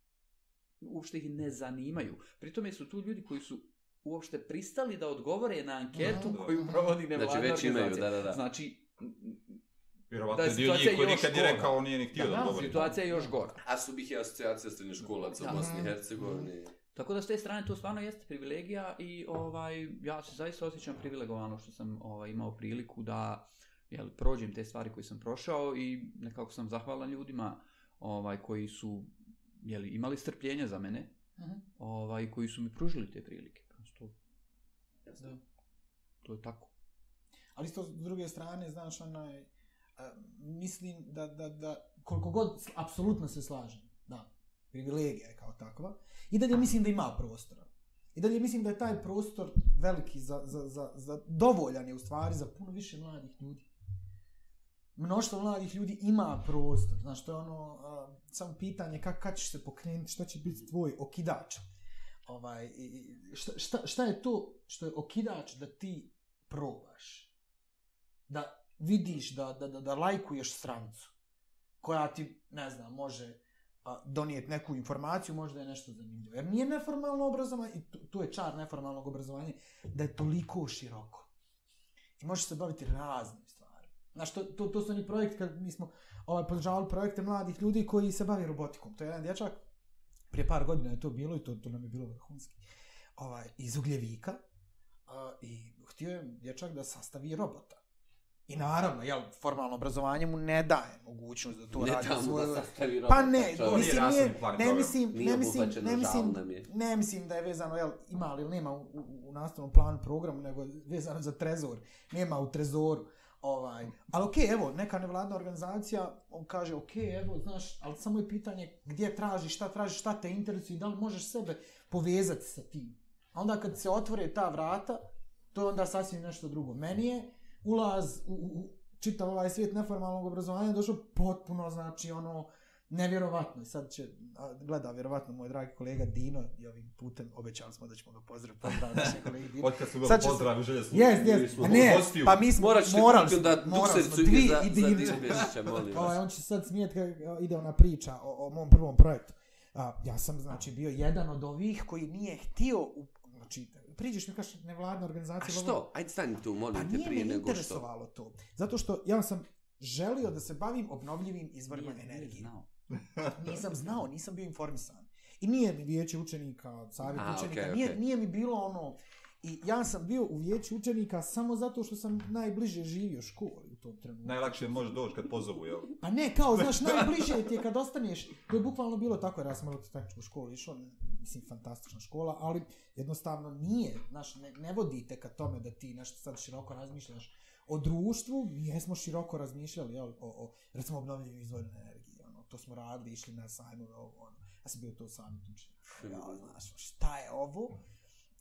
Speaker 4: Uopšte ih ne zanimaju. Pritome su tu ljudi koji su uopšte pristali da odgovore na anketu no, koju provodi nevladna
Speaker 1: znači, već imaju, da, da, da.
Speaker 4: Znači,
Speaker 3: Vjerovatno je dio njih koji nikad je rekao, nije ni htio da,
Speaker 4: da odgovori. situacija je još gora.
Speaker 1: A su bih i asocijacija srednje školaca u Bosni i Hercegovini.
Speaker 4: Tako da s te strane to stvarno jeste privilegija i ovaj ja se zaista osjećam privilegovano što sam ovaj imao priliku da jel, prođem te stvari koje sam prošao i nekako sam zahvalan ljudima ovaj koji su jel, imali strpljenje za mene uh -huh. ovaj koji su mi pružili te prilike. Da. To je tako.
Speaker 2: Ali isto s druge strane, znaš, onaj, a, mislim da, da, da, koliko god, apsolutno se slažem, da, privilegija je kao takva, i dalje mislim da ima prostora. I dalje mislim da je taj prostor veliki za, za, za, za dovoljan je u stvari za puno više mladih ljudi. Mnoštvo mladih ljudi ima prostor. Znaš, to je ono, a, samo pitanje kako kad ćeš se pokrenuti, što će biti tvoj okidač ovaj, šta, šta, šta je to što je okidač da ti probaš? Da vidiš, da, da, da, da lajkuješ strancu koja ti, ne znam, može donijeti neku informaciju, možda je nešto zanimljivo. Jer nije neformalno obrazovanje, i tu, tu je čar neformalnog obrazovanja, da je toliko široko. I možeš se baviti raznim stvarima. Znaš, to, to, to su oni projekti, kad mi smo ovaj, podržavali projekte mladih ljudi koji se bavi robotikom. To je jedan dječak prije par godina je to bilo i to, to nam je bilo vrhunski, ovaj, iz Ugljevika uh, i htio je dječak da sastavi robota. I naravno, jel, formalno obrazovanje mu ne daje mogućnost da to
Speaker 1: ne
Speaker 2: radi
Speaker 1: svoje... Da sastavi robota,
Speaker 2: pa ne, mislim, nije, ne mislim, ne mislim, ne mislim, ne mislim da je vezano, jel, ima li ili nema u, u, u nastavnom planu programu, nego vezano za trezor. Nema u trezoru. Ovaj, ali okej, okay, evo, neka nevladna organizacija, on kaže, okej, okay, evo, znaš, ali samo je pitanje gdje tražiš, šta tražiš, šta te interesuje, da li možeš sebe povezati sa tim. A onda kad se otvore ta vrata, to je onda sasvim nešto drugo. Meni je ulaz u, u čitav ovaj svijet neformalnog obrazovanja došao potpuno, znači, ono, nevjerovatno. Sad će, gleda vjerovatno moj dragi kolega Dino i ovim putem obećali smo da ćemo ga pozdraviti. Pozdrav našeg kolegi Dino. [laughs]
Speaker 3: Od kad smo ga pozdravili, želje
Speaker 2: slušati. Jes, jes. Ne, pa mi smo
Speaker 1: Moraš
Speaker 2: morali
Speaker 1: smo, da morali smo, dvi za, i Dino. Za Dino Bešića, molim vas. [laughs]
Speaker 2: Ovaj, on će sad smijeti kad ide ona priča o, o mom prvom projektu. A, ja sam, znači, bio jedan od ovih koji nije htio, u, znači, priđeš mi kažeš nevladna organizacija.
Speaker 1: A što? Ajde stani tu, molim
Speaker 2: pa
Speaker 1: te prije nego što.
Speaker 2: Pa nije me interesovalo to. Zato što ja sam želio da se bavim obnovljivim izvorima
Speaker 4: nije,
Speaker 2: energije.
Speaker 4: Znao. [laughs]
Speaker 2: nisam znao, nisam bio informisan. I nije mi vijeće učenika, savjet A, učenika, okay, nije, okay. nije mi bilo ono... I ja sam bio u vijeću učenika samo zato što sam najbliže živio školi u tom trenutku.
Speaker 3: Najlakše može doći kad pozovu, jel? [laughs]
Speaker 2: Pa ne, kao, znaš, najbliže ti je kad ostaneš. To je bukvalno bilo tako, jer ja sam u tehničku školu išao, mislim, fantastična škola, ali jednostavno nije, znaš, ne, ne vodite ka tome da ti nešto sad široko razmišljaš o društvu, mi jesmo široko razmišljali, jel, o, o recimo, obnovljivim izvorima to smo radili, išli na sajmove, ovo, ono. Ja sam bio to sami tučin. Ja, znaš, šta je ovo?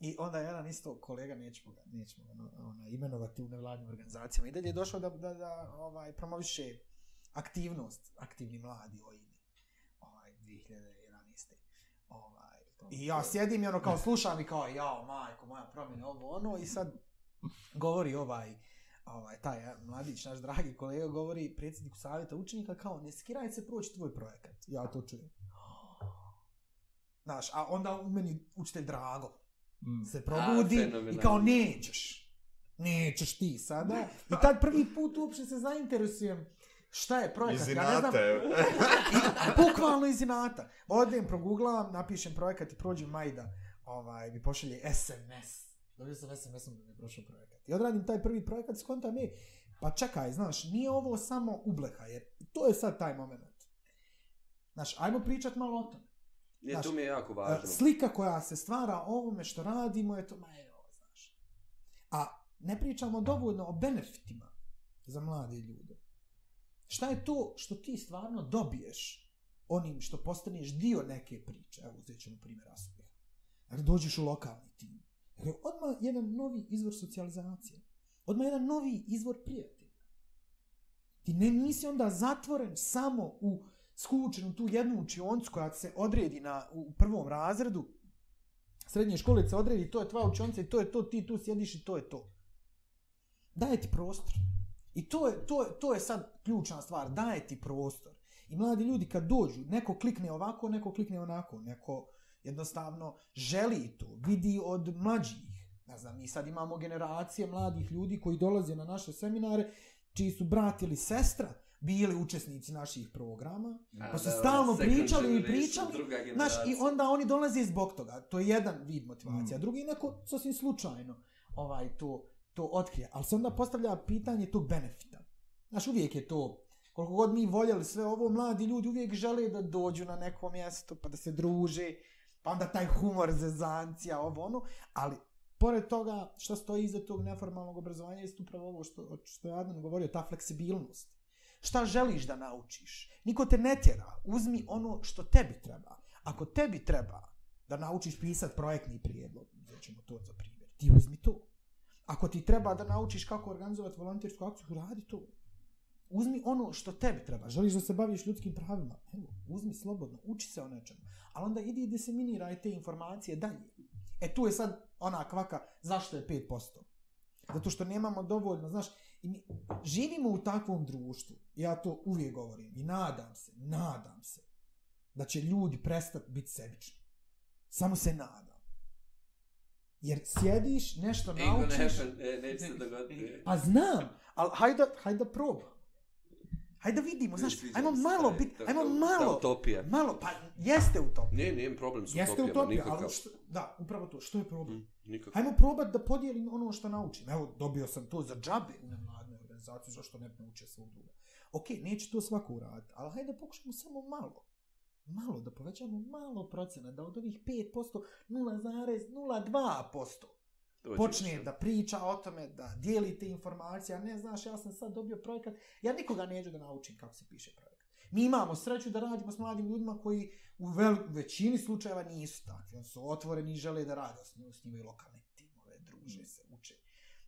Speaker 2: I onda jedan isto kolega, nećemo ga, nećemo ga ona, imenovati u nevladnim organizacijama, i dalje je došao da, da, da ovaj, promoviše aktivnost, aktivni mladi OINI, ovaj, 2011. Ovaj, I ja sjedim i ono kao slušam i kao, jao, majko, moja promjena, ovo, ono, i sad govori ovaj, ovaj, taj mladić, naš dragi kolega, govori predsjedniku savjeta učenika kao, ne skiraj se proći tvoj projekat. Ja to čujem. Znaš, a onda u meni učitelj Drago mm. se probudi a, i kao, nećeš. Nećeš ti sada. [laughs] I tad prvi put uopšte se zainteresujem šta je projekat.
Speaker 3: Iz ja ne znam, [laughs]
Speaker 2: I, bukvalno iz inata. Odem, proguglavam, napišem projekat i prođem Majda. Ovaj, mi pošalje SMS. Dobio sam SMS-om da mi je prošao projekat. I odradim taj prvi projekat, skontam je, pa čekaj, znaš, nije ovo samo ubleha, jer to je sad taj moment. Znaš, ajmo pričat malo o tome.
Speaker 1: Nije, to mi je jako važno.
Speaker 2: Slika koja se stvara o ovome što radimo je to, ma evo, znaš. A ne pričamo dovoljno o benefitima za mlade ljude. Šta je to što ti stvarno dobiješ onim što postaneš dio neke priče? Evo, uzet ćemo primjer Asubiha. Dakle, dođeš u lokalni tim. Dakle, odmah jedan novi izvor socijalizacije. Odmah jedan novi izvor prijatelja. Ti ne nisi onda zatvoren samo u skučenu tu jednu učioncu koja se odredi na, u prvom razredu, srednje škole se odredi, to je tvoja učionica i to je to, ti tu sjediš i to je to. Daje ti prostor. I to je, to, je, to je sad ključna stvar, daje ti prostor. I mladi ljudi kad dođu, neko klikne ovako, neko klikne onako, neko jednostavno želi to, vidi od mlađih. Ne znam, mi sad imamo generacije mladih ljudi koji dolaze na naše seminare, čiji su brat ili sestra, bili učesnici naših programa, A, pa su stalno pričali i pričali, znaš, i onda oni dolaze zbog toga. To je jedan vid motivacija. Mm. Drugi neko sasvim slučajno ovaj to, to otkrije. Ali se onda postavlja pitanje tog benefita. Znaš, uvijek je to, koliko god mi voljeli sve ovo, mladi ljudi uvijek žele da dođu na neko mjesto, pa da se druže, pa onda taj humor, zezancija, ovo ono, ali pored toga što stoji iza tog neformalnog obrazovanja je upravo ovo što, što je Adnan govorio, ta fleksibilnost. Šta želiš da naučiš? Niko te ne tjera. Uzmi ono što tebi treba. Ako tebi treba da naučiš pisat projektni prijedlog, ćemo to za primjer, ti uzmi to. Ako ti treba da naučiš kako organizovati volontersku akciju, radi to. Uzmi ono što tebi treba. Želiš da se baviš ljudskim pravima? Evo, uzmi slobodno, uči se o nečemu. Ali onda idi i diseminiraj te informacije dalje. E tu je sad ona kvaka, zašto je 5%? Zato što nemamo dovoljno, znaš, i mi živimo u takvom društvu, ja to uvijek govorim, i nadam se, nadam se, da će ljudi prestati biti sebični. Samo se nadam. Jer sjediš, nešto naučiš...
Speaker 1: Ne, neće se dogoditi.
Speaker 2: Pa znam, ali hajde, hajde da probam. Hajde da vidimo, znaš, ajmo malo bit, ajmo malo.
Speaker 1: utopija.
Speaker 2: Malo, pa jeste utopija.
Speaker 1: Ne, nije problem s
Speaker 2: utopijama, Jeste utopija, ali što, da, upravo to, što je problem? Mm,
Speaker 1: nikako.
Speaker 2: Ajmo probat da podijelim ono što naučim. Evo, dobio sam to za džabe u nevladnoj organizaciji, zašto ne nauče svog druga. Ok, neće to svako uraditi, ali hajde da pokušamo samo malo. Malo, da povećamo malo procena, da od ovih 5%, 0,02% počne da priča o tome, da dijelite informacije, a ne znaš, ja sam sad dobio projekat, ja nikoga neću da naučim kako se piše projekat. Mi imamo sreću da radimo s mladim ljudima koji u vel, većini slučajeva nisu takvi, oni su otvoreni i žele da rade, s njima, s njima i lokalne timove, druže se, uče.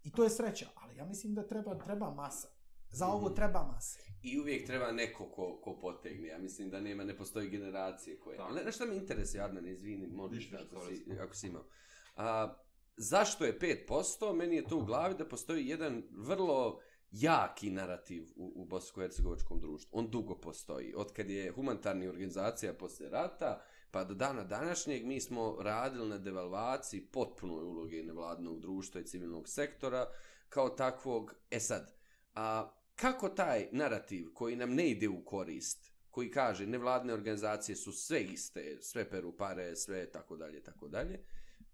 Speaker 2: I to je sreća, ali ja mislim da treba, treba masa. Za ovo mhm. treba masa.
Speaker 1: I uvijek treba neko ko, ko potegne. Ja mislim da nema, ne postoji generacije koje... Ali nešto mi interesuje, Adnan, izvini, možeš ako, si, ako si imao. A, zašto je 5%? Meni je to u glavi da postoji jedan vrlo jaki narativ u, u bosansko-hercegovačkom društvu. On dugo postoji. Od kad je humanitarni organizacija posle rata, pa do dana današnjeg mi smo radili na devalvaciji potpunoj uloge nevladnog društva i civilnog sektora kao takvog. E sad, a kako taj narativ koji nam ne ide u korist, koji kaže nevladne organizacije su sve iste, sve peru pare, sve tako dalje, tako dalje,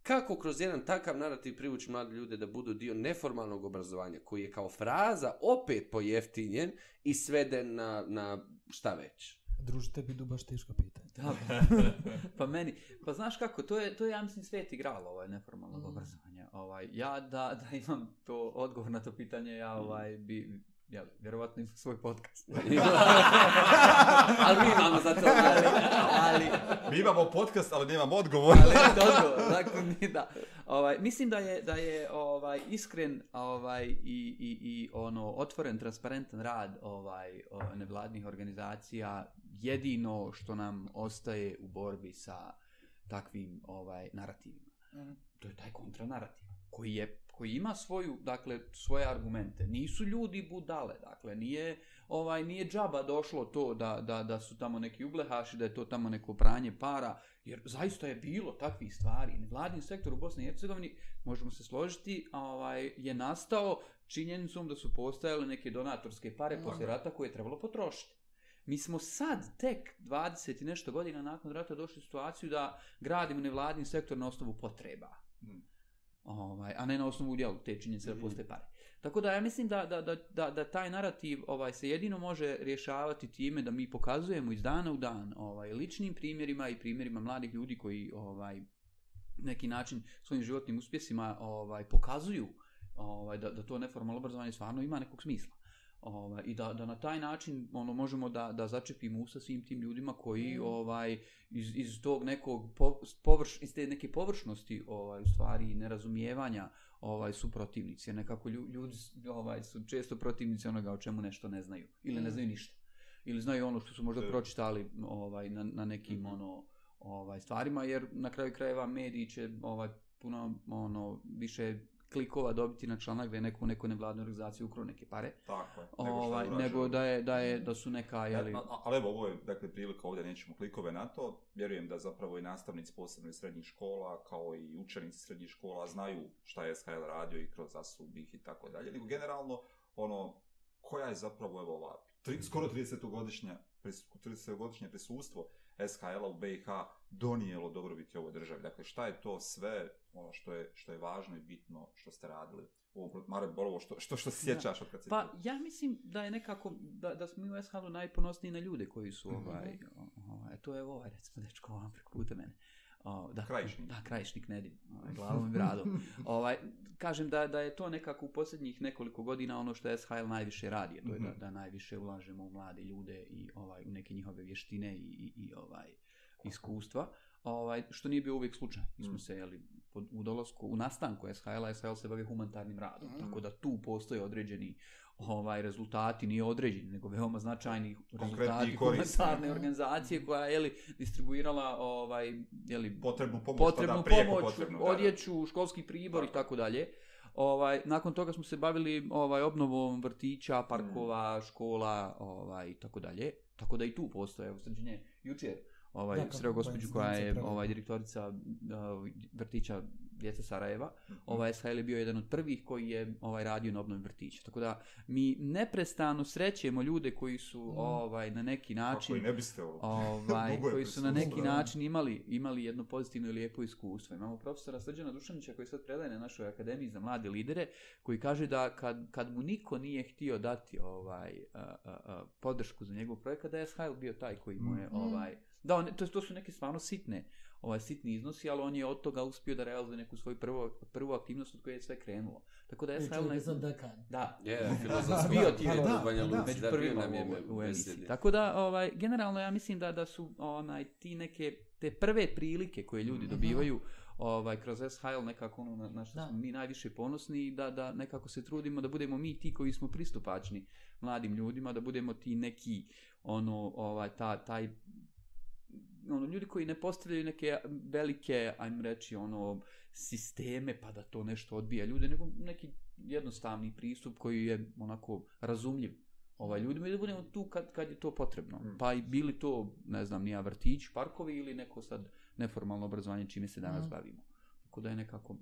Speaker 1: kako kroz jedan takav narativ privući mlade ljude da budu dio neformalnog obrazovanja, koji je kao fraza opet pojeftinjen i sveden na, na šta već?
Speaker 2: Druži, tebi du baš teško pitanje.
Speaker 4: Da, [laughs] pa meni, pa znaš kako, to je, to je ja mislim svet igralo ovaj neformalno mm. obrazovanje. Ovaj, ja da, da imam to odgovor na to pitanje, ja ovaj, bi, ja, vjerovatno ima svoj podcast. [laughs] [laughs]
Speaker 1: ali mi imamo za to.
Speaker 4: Ali, ali,
Speaker 3: mi imamo podcast, ali nemamo odgovor.
Speaker 4: ali, odgovor, dakle, mi da. Ovaj, mislim da je, da je ovaj, iskren ovaj, i, i, i ono, otvoren, transparentan rad ovaj, nevladnih organizacija jedino što nam ostaje u borbi sa takvim ovaj narativima. Mm. To je taj kontranarativ koji je koji ima svoju, dakle, svoje argumente. Nisu ljudi budale, dakle, nije, ovaj, nije džaba došlo to da, da, da su tamo neki ublehaši, da je to tamo neko pranje para, jer zaista je bilo takvih stvari. Vladin sektor u Bosni i Hercegovini, možemo se složiti, ovaj, je nastao činjenicom da su postojale neke donatorske pare poslije rata koje je trebalo potrošiti. Mi smo sad, tek 20 i nešto godina nakon rata, došli u situaciju da gradimo nevladni sektor na osnovu potreba. Hmm ovaj, a ne na osnovu jel, te činjenice da mhm. postoje pare. Tako da ja mislim da, da, da, da, da taj narativ ovaj, se jedino može rješavati time da mi pokazujemo iz dana u dan ovaj, ličnim primjerima i primjerima mladih ljudi koji ovaj, neki način svojim životnim uspjesima ovaj, pokazuju ovaj, da, da to neformalno obrazovanje stvarno ima nekog smisla. Ovaj, I da, da na taj način ono možemo da, da začepimo usta svim tim ljudima koji mm. ovaj iz, iz tog nekog površ, iz te neke površnosti ovaj u stvari nerazumijevanja ovaj su protivnici. Nekako ljudi ovaj su često protivnici onoga o čemu nešto ne znaju ili mm. ne znaju ništa. Ili znaju ono što su možda pročitali ovaj na, na nekim mm ono ovaj stvarima jer na kraju krajeva mediji će ovaj puno ono više klikova dobiti na članak da je neko u nekoj nevladnoj organizaciji ukro neke pare.
Speaker 3: Tako je.
Speaker 4: Nego, ovaj, nego da, je, da, je, da su neka... Jeli...
Speaker 3: Ja, ali evo, ovo je dakle, prilika ovdje, nećemo klikove na to. Vjerujem da zapravo i nastavnici posebno iz srednjih škola, kao i učenici srednjih škola, znaju šta je SHL radio i kroz asubih i tako dalje. Nego generalno, ono, koja je zapravo evo ova, tri, skoro 30-godišnja 30-godišnje prisustvo SHL-a u BiH donijelo dobrobiti ovoj državi. Dakle, šta je to sve ono što je, što je važno i bitno što ste radili? Ovo, Mare Borovo, što, što, što se sjećaš od kad si
Speaker 4: Pa, ja mislim da je nekako, da, da smo mi u SHL-u najponosniji na ljude koji su, mm -hmm. ovaj, ovaj, to je ovaj, recimo, dečko, preko puta mene. O, da,
Speaker 3: krajišnik.
Speaker 4: Da, krajišnik Nedim, ovaj, glavom i bradom. ovaj, kažem da, da je to nekako u posljednjih nekoliko godina ono što SHL najviše radi, to je da, mhm. da najviše ulažemo u mlade ljude i ovaj u neke njihove vještine i, i, i ovaj iskustva. Ovaj, što nije bio uvijek slučaj. Mi smo mm. se, jeli, pod, u dolasku, u nastanku SHL, SHL se bavi humanitarnim radom, mm. tako da tu postoje određeni ovaj rezultati nije određeni nego veoma značajni rezultati humanitarne organizacije koja je li distribuirala ovaj je li
Speaker 3: potrebnu pomoć
Speaker 4: potrebnu pomoć potrebnu, odjeću da. školski pribor i tako dalje ovaj nakon toga smo se bavili ovaj obnovom vrtića parkova mm. škola ovaj i tako dalje tako da i tu postoje evo sređenje jučer ovaj sreo gospođu koja je ovaj direktorica uh, vrtića djeca Sarajeva. Mm -hmm. Ovaj SHL je bio jedan od prvih koji je ovaj radio na obnovi vrtića. Tako da mi neprestano srećemo ljude koji su mm. ovaj na neki način
Speaker 3: Kako ne biste
Speaker 4: ovaj [laughs] koji su na neki način imali imali jedno pozitivno i lijepo iskustvo. Imamo profesora Srđana Dušanića koji sad predaje na našoj akademiji za mlade lidere koji kaže da kad, kad mu niko nije htio dati ovaj a, a, a, podršku za njegov projekat da je SHL bio taj koji mu je mm. ovaj Da, on, to, to su neke stvarno sitne, ovaj, sitni iznosi, ali on je od toga uspio da realizuje neku svoju prvu, prvu aktivnost od koje je sve krenulo. Tako da je
Speaker 2: SHL... Ne... Dekan.
Speaker 4: Da.
Speaker 1: Je, [laughs] filozofski bio ti je
Speaker 2: da,
Speaker 1: Banja Luci,
Speaker 4: među prvima nam je u, u emisiji. Tako da, ovaj, generalno ja mislim da da su onaj ti neke, te prve prilike koje ljudi mhm. dobivaju ovaj kroz SHL nekako ono na, na što smo mi najviše ponosni i da, da nekako se trudimo da budemo mi ti koji smo pristupačni mladim ljudima, da budemo ti neki ono ovaj ta, taj ono, ljudi koji ne postavljaju neke velike, ajmo reći, ono, sisteme pa da to nešto odbija ljude, nego neki jednostavni pristup koji je onako razumljiv ovaj ljudima i da budemo tu kad, kad je to potrebno. Mm. Pa i bili to, ne znam, nija vrtić, parkovi ili neko sad neformalno obrazovanje čime se danas mm. bavimo. Tako da je nekako...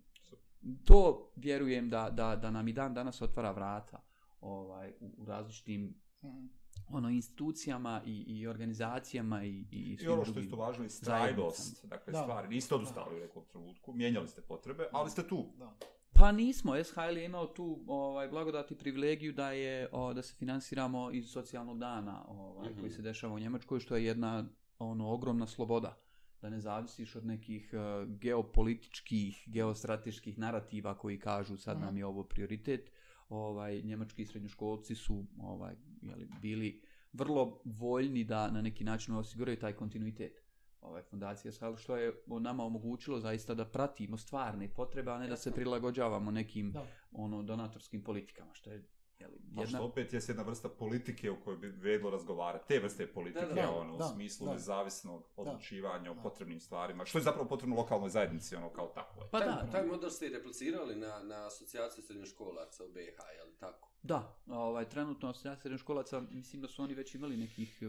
Speaker 4: To vjerujem da, da, da nam i dan danas otvara vrata ovaj, u, u različitim mm ono institucijama i, i organizacijama i i
Speaker 3: I ono što je isto važno je strajnost, dakle da. stvari niste odustali u nekom trenutku, mijenjali ste potrebe, ali ste tu. Da.
Speaker 4: Pa nismo, SHL je imao tu ovaj blagodati privilegiju da je o, da se finansiramo iz socijalnog dana, ovaj mm -hmm. koji se dešava u Njemačkoj, što je jedna ono ogromna sloboda da ne zavisiš od nekih uh, geopolitičkih, geostrateških narativa koji kažu sad nam je ovo prioritet. Ovaj njemački srednjoškolci su ovaj jeli, bili vrlo voljni da na neki način osiguraju taj kontinuitet ovaj fondacija sa što je nama omogućilo zaista da pratimo stvarne potrebe a ne da se prilagođavamo nekim da. ono donatorskim politikama što je
Speaker 3: jeli, jedna... što opet je jedna vrsta politike u kojoj bi vredilo razgovarati. Te vrste politike, da, da, ono, da, u smislu da, nezavisnog odlučivanja da, o potrebnim stvarima. Što je zapravo potrebno lokalnoj zajednici, ono, kao tako.
Speaker 1: Pa da, taj model ste i replicirali na, na asocijaciju srednjoškolaca u BiH, je li tako?
Speaker 4: Da, ovaj, trenutno asocijacija srednjoškolaca, mislim da su oni već imali nekih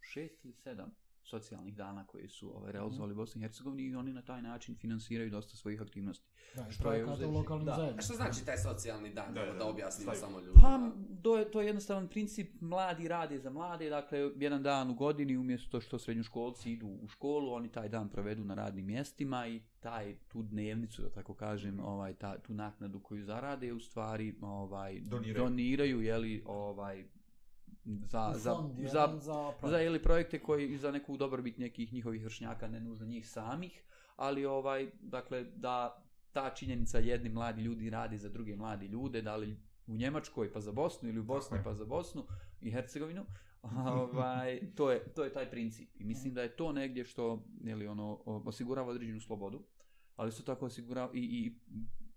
Speaker 4: šest ili sedam socijalnih dana koji su ovaj, realizovali u Bosni i Hercegovini i oni na taj način finansiraju dosta svojih aktivnosti.
Speaker 2: Da, što je u lokalnim
Speaker 1: da.
Speaker 2: zajednicama.
Speaker 1: Što znači taj socijalni dan, da, da, da objasnimo
Speaker 3: Stavim.
Speaker 1: samo ljudima?
Speaker 4: Pa, to je, to je jednostavan princip, mladi rade za mlade, dakle, jedan dan u godini, umjesto što srednjoškolci idu u školu, oni taj dan provedu na radnim mjestima i taj, tu dnevnicu, da tako kažem, ovaj, ta, tu naknadu koju zarade, u stvari, ovaj,
Speaker 3: Doniraju.
Speaker 4: doniraju, jeli, ovaj, za, za, za,
Speaker 2: za,
Speaker 4: za ili projekte koji za neku dobrobit nekih njihovih vršnjaka, ne nužno njih samih, ali ovaj, dakle, da ta činjenica jedni mladi ljudi radi za druge mladi ljude, da li u Njemačkoj pa za Bosnu ili u Bosni pa za Bosnu i Hercegovinu, [laughs] ovaj, to, je, to je taj princip. I mislim da je to negdje što jeli, ono, osigurava određenu slobodu, ali isto tako osigurava i, i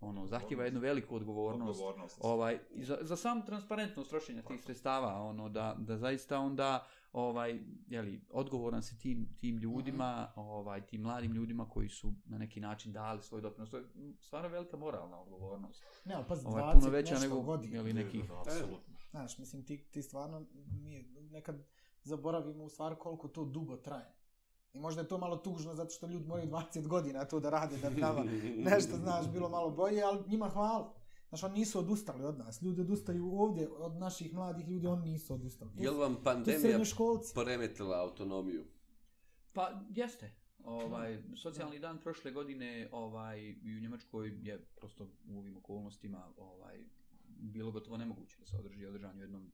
Speaker 4: ono, zahtjeva jednu veliku odgovornost.
Speaker 3: Odgovornost.
Speaker 4: Ovaj, za, za samu transparentnost trošenja tih sredstava, ono, da, da zaista onda ovaj, jeli, odgovoran se tim, tim ljudima, ovaj, tim mladim ljudima koji su na neki način dali svoj doprinos. To je stvarno velika moralna odgovornost.
Speaker 2: Ne, ali pazi,
Speaker 4: Ovaj,
Speaker 2: 20
Speaker 4: puno veća
Speaker 2: nešto
Speaker 4: nego
Speaker 2: godina.
Speaker 4: jeli, nekih...
Speaker 3: Da, da, apsolutno.
Speaker 2: Znaš, mislim, ti, ti stvarno, mi nekad zaboravimo u stvari koliko to dugo traje. I možda je to malo tužno zato što ljudi moraju 20 godina to da rade da bi nama nešto, znaš, bilo malo bolje, ali njima hvala. Znaš, oni nisu odustali od nas. Ljudi odustaju ovdje od naših mladih ljudi, oni nisu odustali.
Speaker 1: Jel
Speaker 2: su-
Speaker 1: vam pandemija poremetila autonomiju?
Speaker 4: Pa, jeste. Ovaj, socijalni dan prošle godine ovaj, i u Njemačkoj je prosto u ovim okolnostima ovaj, bilo gotovo nemoguće da se održi održan u jednom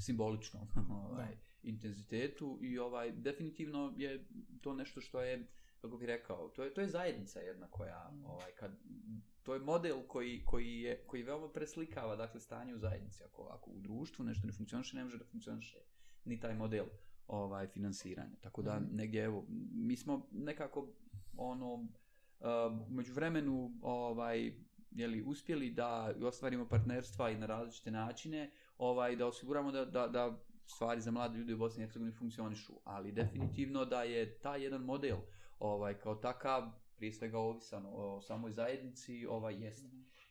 Speaker 4: simboličnom [laughs] ovaj, intenzitetu i ovaj definitivno je to nešto što je kako bih rekao to je to je zajednica jedna koja ovaj kad to je model koji koji je koji veoma preslikava dakle stanje u zajednici. Ako ako u društvu nešto ne funkcioniše ne može da funkcioniše ni taj model ovaj finansiranja. Tako da
Speaker 2: Mhm.
Speaker 4: negdje evo mi smo nekako ono uh, među vremenu ovaj je li uspjeli da ostvarimo partnerstva i na različite načine ovaj da osiguramo da, da, da stvari za mlade ljude u Bosni i Hercegovini funkcionišu, ali definitivno da je taj jedan model ovaj kao takav prije svega ovisan o samoj zajednici, ovaj jest.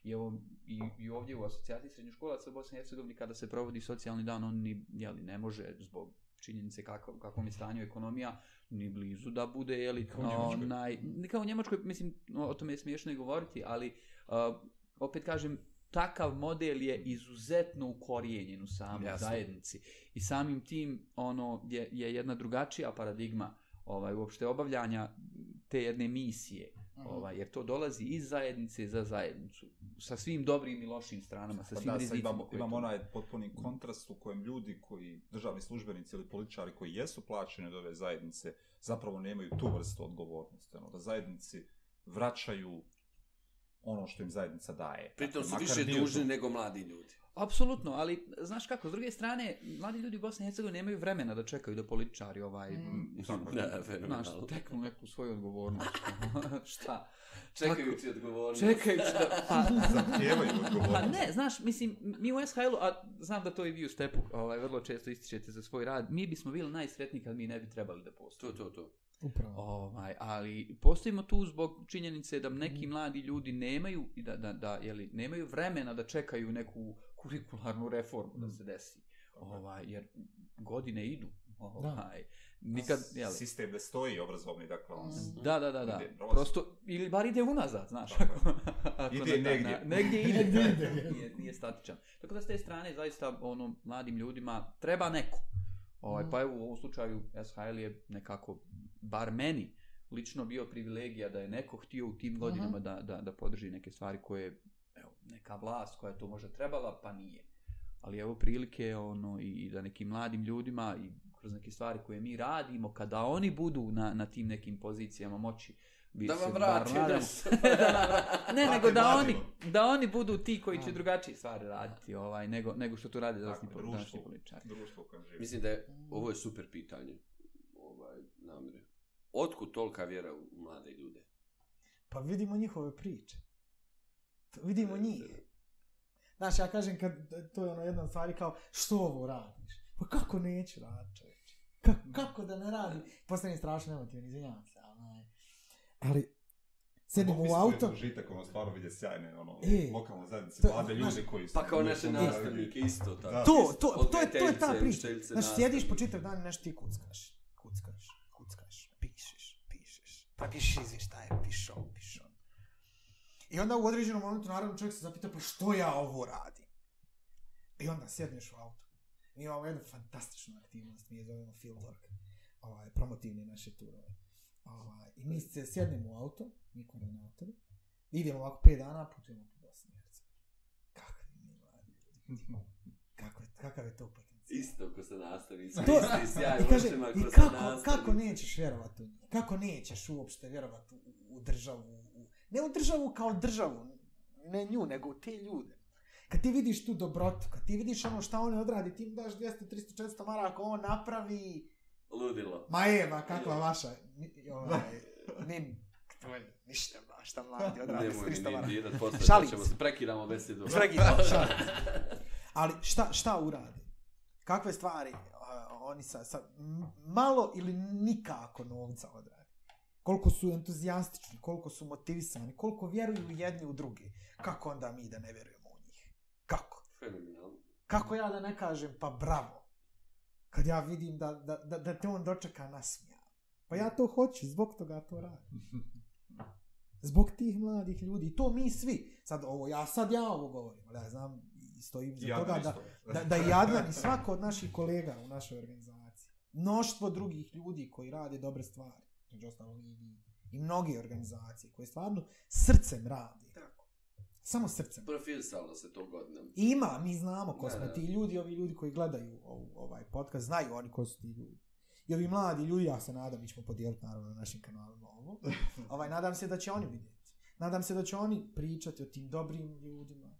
Speaker 4: I, evo, i, i ovdje u asocijaciji srednjoškolaca u Bosni i Hercegovini kada se provodi socijalni dan, on ni, jeli, ne može zbog činjenice kako, kakvom je stanju ekonomija, ni blizu da bude, jeli,
Speaker 3: Kao
Speaker 4: onaj, ne kao u Njemačkoj, mislim, o, o tome je smiješno i govoriti, ali uh, opet kažem, takav model je izuzetno ukorijenjen u samoj
Speaker 1: Jasno.
Speaker 4: zajednici. I samim tim ono je, je jedna drugačija paradigma ovaj uopšte obavljanja te jedne misije.
Speaker 2: Mhm.
Speaker 4: Ovaj, jer to dolazi iz zajednice za zajednicu. Sa svim dobrim i lošim stranama, sa
Speaker 3: Pa
Speaker 4: svim rizicima.
Speaker 3: imamo, imamo onaj potpuni kontrast u kojem ljudi koji, državni službenici ili političari koji jesu plaćeni od ove zajednice, zapravo nemaju tu vrstu odgovornosti. Ono, da zajednici vraćaju ono što im zajednica daje.
Speaker 1: Pritom su
Speaker 3: Makar
Speaker 1: više dužni
Speaker 3: to-
Speaker 1: nego mladi ljudi.
Speaker 4: Apsolutno, ali znaš kako, s druge strane, mladi ljudi u Bosni i Hercegovini nemaju vremena da čekaju da političari ovaj,
Speaker 2: Mm. [laughs]
Speaker 1: Da, [laughs]
Speaker 4: znaš, teknu neku svoju odgovornost. [laughs] Šta?
Speaker 1: Čekajući odgovornost.
Speaker 4: Čekajući da... Pa,
Speaker 3: Zahtijevaju odgovornost.
Speaker 4: Pa ne, znaš, mislim, mi u SHL-u, a znam da to i vi u Stepu ovaj, vrlo često ističete za svoj rad, mi bismo bili najsretniji kad mi ne bi trebali da
Speaker 1: To,
Speaker 4: postojimo.
Speaker 1: to, to.
Speaker 2: Upravo.
Speaker 4: Ovaj, ali postojimo tu zbog činjenice da neki mladi ljudi nemaju i da, da, da jeli, nemaju vremena da čekaju neku kurikularnu reformu da se desi. Ovaj, jer godine idu. Ovaj, nikad, jeli,
Speaker 3: Sistem ne stoji obrazovni, dakle, on s-
Speaker 4: Da, da, da, da.
Speaker 3: Ide.
Speaker 4: Prosto, ili bar ide unazad, znaš. Ako, [laughs] ako
Speaker 3: Ide
Speaker 4: na taj
Speaker 3: negdje.
Speaker 4: na- negdje [laughs] ide.
Speaker 2: Negdje
Speaker 4: da,
Speaker 2: ide.
Speaker 4: nije, nije statičan. Tako da s te strane, zaista, ono, mladim ljudima treba neko. Ovaj,
Speaker 2: Mm.
Speaker 4: pa evo, u ovom slučaju, SHL je nekako, bar meni, lično bio privilegija da je neko htio u tim godinama da, da, da podrži neke stvari koje, evo, neka vlast koja je to možda trebala, pa nije. Ali evo prilike ono, i, i da nekim mladim ljudima i kroz neke stvari koje mi radimo, kada oni budu na, na tim nekim pozicijama moći, bi
Speaker 1: Da
Speaker 4: se
Speaker 1: vam
Speaker 4: bar
Speaker 1: vrati
Speaker 4: nadam-
Speaker 1: nešto. [laughs]
Speaker 4: da ne, nego da oni, da oni budu ti koji će
Speaker 2: A.
Speaker 4: drugačije stvari raditi, ovaj, nego, nego što rade današnji,
Speaker 3: Tako,
Speaker 4: po-
Speaker 3: društvo.
Speaker 4: današnji političari.
Speaker 3: društvo kojem.
Speaker 1: Mislim da je, ovo je super pitanje. Ovaj, namire. Otkud tolika vjera u mlade ljude?
Speaker 2: Pa vidimo njihove priče. To- Vidimo njih. Znaš, ja kažem kad, to je ono jedna od stvari kao, što ovo radiš? Pa kako neću raditi, čovječe? Ka, kako da ne radim? Postajem strašno izvinjavam se, ali... onaj, Ali, sedimo u
Speaker 3: da je
Speaker 2: auto,
Speaker 3: Užitak, ono, stvarno vidje sjajne, ono,
Speaker 2: E,
Speaker 3: lokalne zajednice, mlade
Speaker 2: znaš,
Speaker 3: ljude koji su...
Speaker 1: Pa kao naše nastavnike isto tako.
Speaker 3: Da.
Speaker 2: to, to, to, je, to je ta priča. Znaš, sjediš po čitav dan i nešto ti kuckaš. Kuckaš, kuckaš. pa piši izvještaje, pišao, pišao. I onda u određenom momentu, naravno, čovjek se zapita, pa što ja ovo radim? I onda sjedneš u auto. Mi imamo jednu fantastičnu aktivnost, mi je zovemo Fieldwork, ovaj, promotivni naše turove. Ovaj, I mi se sjednemo u auto, mi koordinatori, idemo ovako 5 dana, putujemo po Bosni i Hercegovini. Kakvi mi mladi ljudi. Kako, kakav je to potencijal?
Speaker 1: Isto ko se nastavi,
Speaker 2: To,
Speaker 1: isti sjaj
Speaker 2: i, kaže,
Speaker 1: očima
Speaker 2: i
Speaker 1: ko se
Speaker 2: kako, kako nećeš vjerovati u njih? Kako nećeš uopšte vjerovati u, u državu? U, ne u državu kao državu, ne nju, nego u te ljude. Kad ti vidiš tu dobrotu, kad ti vidiš ono šta oni odradi, ti im daš 200, 300, 400 maraka, on napravi...
Speaker 1: Ludilo.
Speaker 2: Ma eva, kakva vaša? Ni, ovaj, nin, to je ništa, ba, šta mladi odradi s
Speaker 1: Nemoj mi
Speaker 2: 300
Speaker 1: ni
Speaker 2: maraka.
Speaker 1: dirat, posle
Speaker 2: Šalim
Speaker 1: ćemo
Speaker 2: se.
Speaker 1: prekidamo besedu.
Speaker 2: Pregidam, [laughs] šalim. Ali šta, šta urade? Kakve stvari a, oni sa, sa malo ili nikako novca odrade? Koliko su entuzijastični, koliko su motivisani, koliko vjeruju jedni u druge. Kako onda mi da ne vjerujemo u njih? Kako?
Speaker 1: Fenomenalno.
Speaker 2: Kako ja da ne kažem pa bravo? Kad ja vidim da, da, da, da te on dočeka nasmijan. Pa ja to hoću, zbog toga to radim. [laughs] Zbog tih mladih ljudi. To mi svi. Sad ovo, ja sad ja ovo govorim, ali ja znam i stojim za toga da, da, da i Adnan i svako od naših kolega u našoj organizaciji. Mnoštvo drugih ljudi koji rade dobre stvari. Među ostalom i vi. I mnoge organizacije koje stvarno srcem rade. Samo srcem.
Speaker 1: Profilsalo se to godinama.
Speaker 2: Ima, mi znamo ko smo ti ljudi, ovi ljudi koji gledaju ovu, ovaj podcast, znaju oni ko su ti ljudi. I ovi mladi ljudi, ja se nadam, mi ćemo podijeliti naravno na našim kanalima ovo. [laughs] ovaj, nadam se da će oni vidjeti. Nadam se da će oni pričati o tim dobrim ljudima.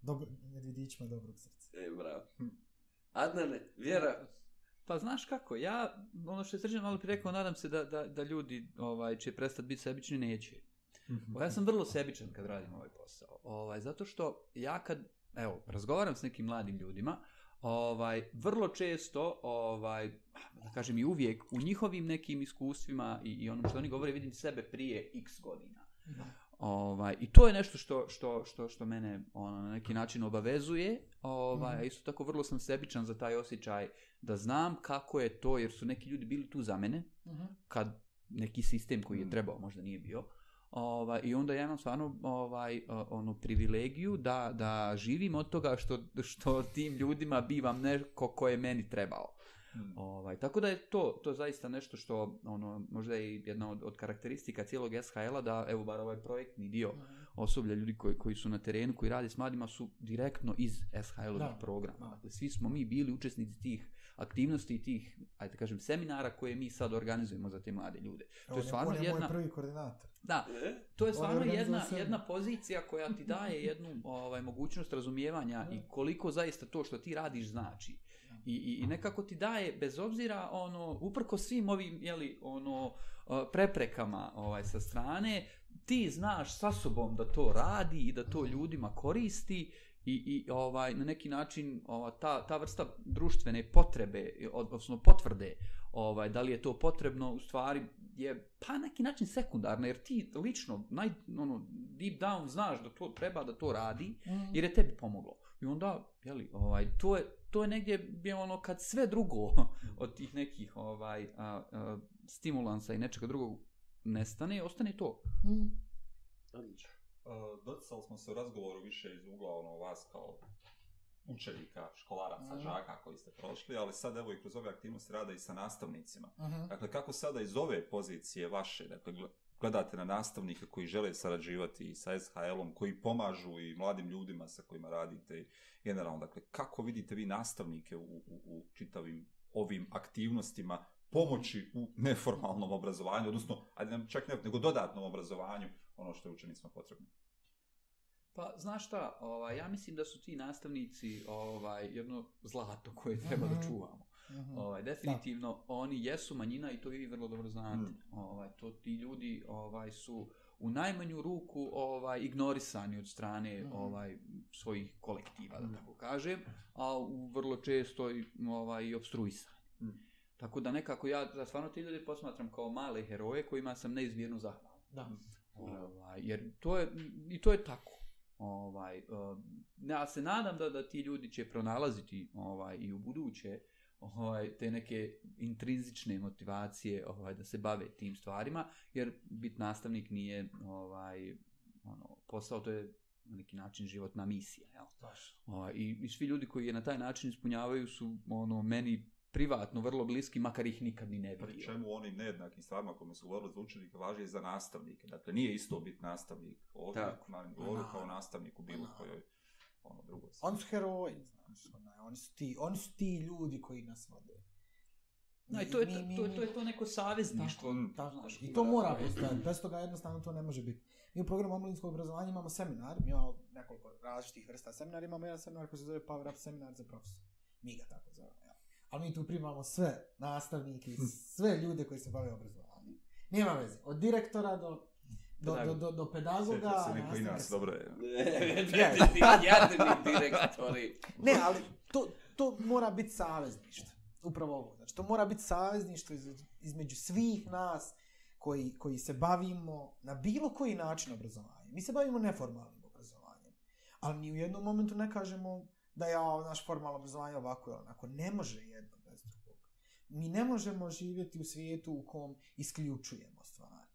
Speaker 2: Dobro, medvjedićima dobrog srca.
Speaker 1: E, bravo. Adnane, vjera,
Speaker 4: Pa znaš kako, ja, ono što je Srđan malo prije rekao, nadam se da, da, da ljudi ovaj, će prestati biti sebični, neće.
Speaker 3: Mhm.
Speaker 4: Ja sam vrlo sebičan kad radim ovaj posao. Ovaj, zato što ja kad, evo, razgovaram s nekim mladim ljudima, ovaj, vrlo često, ovaj, da kažem i uvijek, u njihovim nekim iskustvima i, i onom što oni govore, vidim sebe prije x godina. Ovaj, I to je nešto što, što, što, što mene ono, na neki način obavezuje. Ovaj,
Speaker 2: Mhm.
Speaker 4: a Isto tako vrlo sam sebičan za taj osjećaj da znam kako je to, jer su neki ljudi bili tu za mene, kad neki sistem koji je
Speaker 3: Mm.
Speaker 4: trebao možda nije bio. Ovaj, I onda ja imam stvarno ovaj, onu privilegiju da, da živim od toga što, što tim ljudima bivam neko ko je meni trebao.
Speaker 3: Mhm.
Speaker 4: Ovaj, tako da je to, to je zaista nešto što ono, možda je i jedna od, od karakteristika cijelog SHL-a da evo bar ovaj projektni dio osoblja, ljudi koji, koji su na terenu, koji rade s mladima su direktno iz SHL-ovih programa.
Speaker 2: da.
Speaker 4: Dakle, svi smo mi bili učesnici tih aktivnosti tih, ajde da kažem, seminara koje mi sad organizujemo za te mlade ljude. To
Speaker 2: On
Speaker 4: je stvarno
Speaker 2: on je
Speaker 4: jedna...
Speaker 2: moj prvi koordinator.
Speaker 4: Da,
Speaker 1: e?
Speaker 4: to je stvarno jedna, jedna pozicija koja ti daje [laughs] jednu ovaj, mogućnost razumijevanja i koliko zaista to što ti radiš znači. I, i, I nekako ti daje, bez obzira, ono, uprko svim ovim, jeli, ono, preprekama ovaj, sa strane, ti znaš sa sobom da to radi i da to ljudima koristi i, i ovaj na neki način ova, ta, ta vrsta društvene potrebe, odnosno potvrde, ovaj, da li je to potrebno, u stvari je pa na neki način sekundarna, jer ti lično, naj, ono, deep down znaš da to treba da to radi, jer je tebi pomoglo. I onda, jeli, ovaj, to je, to je negdje je ono kad sve drugo [laughs] od tih nekih ovaj, a, a, stimulansa i nečega drugog nestane, ostane to.
Speaker 2: Mm.
Speaker 1: Odlično.
Speaker 3: Uh, doticali smo se u razgovoru više iz ugla ono, vas kao učenika, školaraca,
Speaker 2: Mhm.
Speaker 3: žaka koji ste prošli, ali sad evo i kroz ove aktivnosti rada i sa nastavnicima.
Speaker 2: Mhm.
Speaker 3: Dakle, kako sada iz ove pozicije vaše, dakle, gle- gledate na nastavnike koji žele sarađivati i sa SHL-om, koji pomažu i mladim ljudima sa kojima radite i generalno, dakle, kako vidite vi nastavnike u, u, u čitavim ovim aktivnostima pomoći u neformalnom obrazovanju, odnosno, ajde ne čak ne, nego dodatnom obrazovanju, ono što je učenicima potrebno.
Speaker 4: Pa, znaš šta, ovaj, ja mislim da su ti nastavnici ovaj, jedno zlato koje treba da
Speaker 2: Mhm.
Speaker 4: čuvamo.
Speaker 2: Mhm.
Speaker 4: Ovaj, definitivno, oni jesu manjina i to vi vrlo dobro znate.
Speaker 3: Mm.
Speaker 4: Ovaj, to ti ljudi ovaj, su u najmanju ruku ovaj ignorisani od strane
Speaker 2: Mhm.
Speaker 4: ovaj svojih kolektiva da
Speaker 3: Mhm.
Speaker 4: tako kažem, a u vrlo često i ovaj i obstruisani.
Speaker 3: Mhm.
Speaker 4: Tako da nekako ja da stvarno ti ljudi posmatram kao male heroje kojima sam neizmjerno zahvalan.
Speaker 2: Da.
Speaker 4: Ovaj, jer to je, i to je tako. Ovaj, uh, ja se nadam da, da ti ljudi će pronalaziti ovaj, i u buduće ovaj, te neke intrinzične motivacije ovaj, da se bave tim stvarima, jer bit nastavnik nije ovaj, ono, posao, to je na neki način životna misija. Jel? Ovaj, i, I svi ljudi koji je na taj način ispunjavaju su ono, meni privatno vrlo bliski, makar ih nikad ni ne
Speaker 3: vidio. čemu onim nejednakim stvarima kome su govorili za učenike važi i za nastavnike. Dakle, nije isto biti nastavnik ovdje, govorio kao nastavnik u bilo kojoj ono drugo.
Speaker 2: Oni su heroji, znaš, oni su ti, oni su ti ljudi koji nas vode.
Speaker 4: No, i to, je, mi, to, to, je to neko savezništvo.
Speaker 2: Tako, tako, I to mora postojati, bez toga jednostavno to ne može biti. Mi u programu omladinskog obrazovanja imamo seminar, mi imamo nekoliko različitih vrsta seminara, imamo jedan seminar koji se zove Power Up seminar za profesor. Mi ga tako zovemo. Ja. Ali mi tu primamo sve nastavnike i sve ljude koji se bave obrazovanjem. Nema veze, od direktora do do, do, do, do pedagoga.
Speaker 3: Se neko i nas, dobro je.
Speaker 1: Jadni direktori.
Speaker 2: Ne, ali to, to mora biti savezništvo. Upravo ovo. Znači, to mora biti savezništvo između svih nas koji, koji se bavimo na bilo koji način obrazovanja. Mi se bavimo neformalnim obrazovanjem. Ali ni u jednom momentu ne kažemo da je naš formalno obrazovanje ovako ili onako. Ne može jedno bez drugog. Mi ne možemo živjeti u svijetu u kom isključujemo stvari.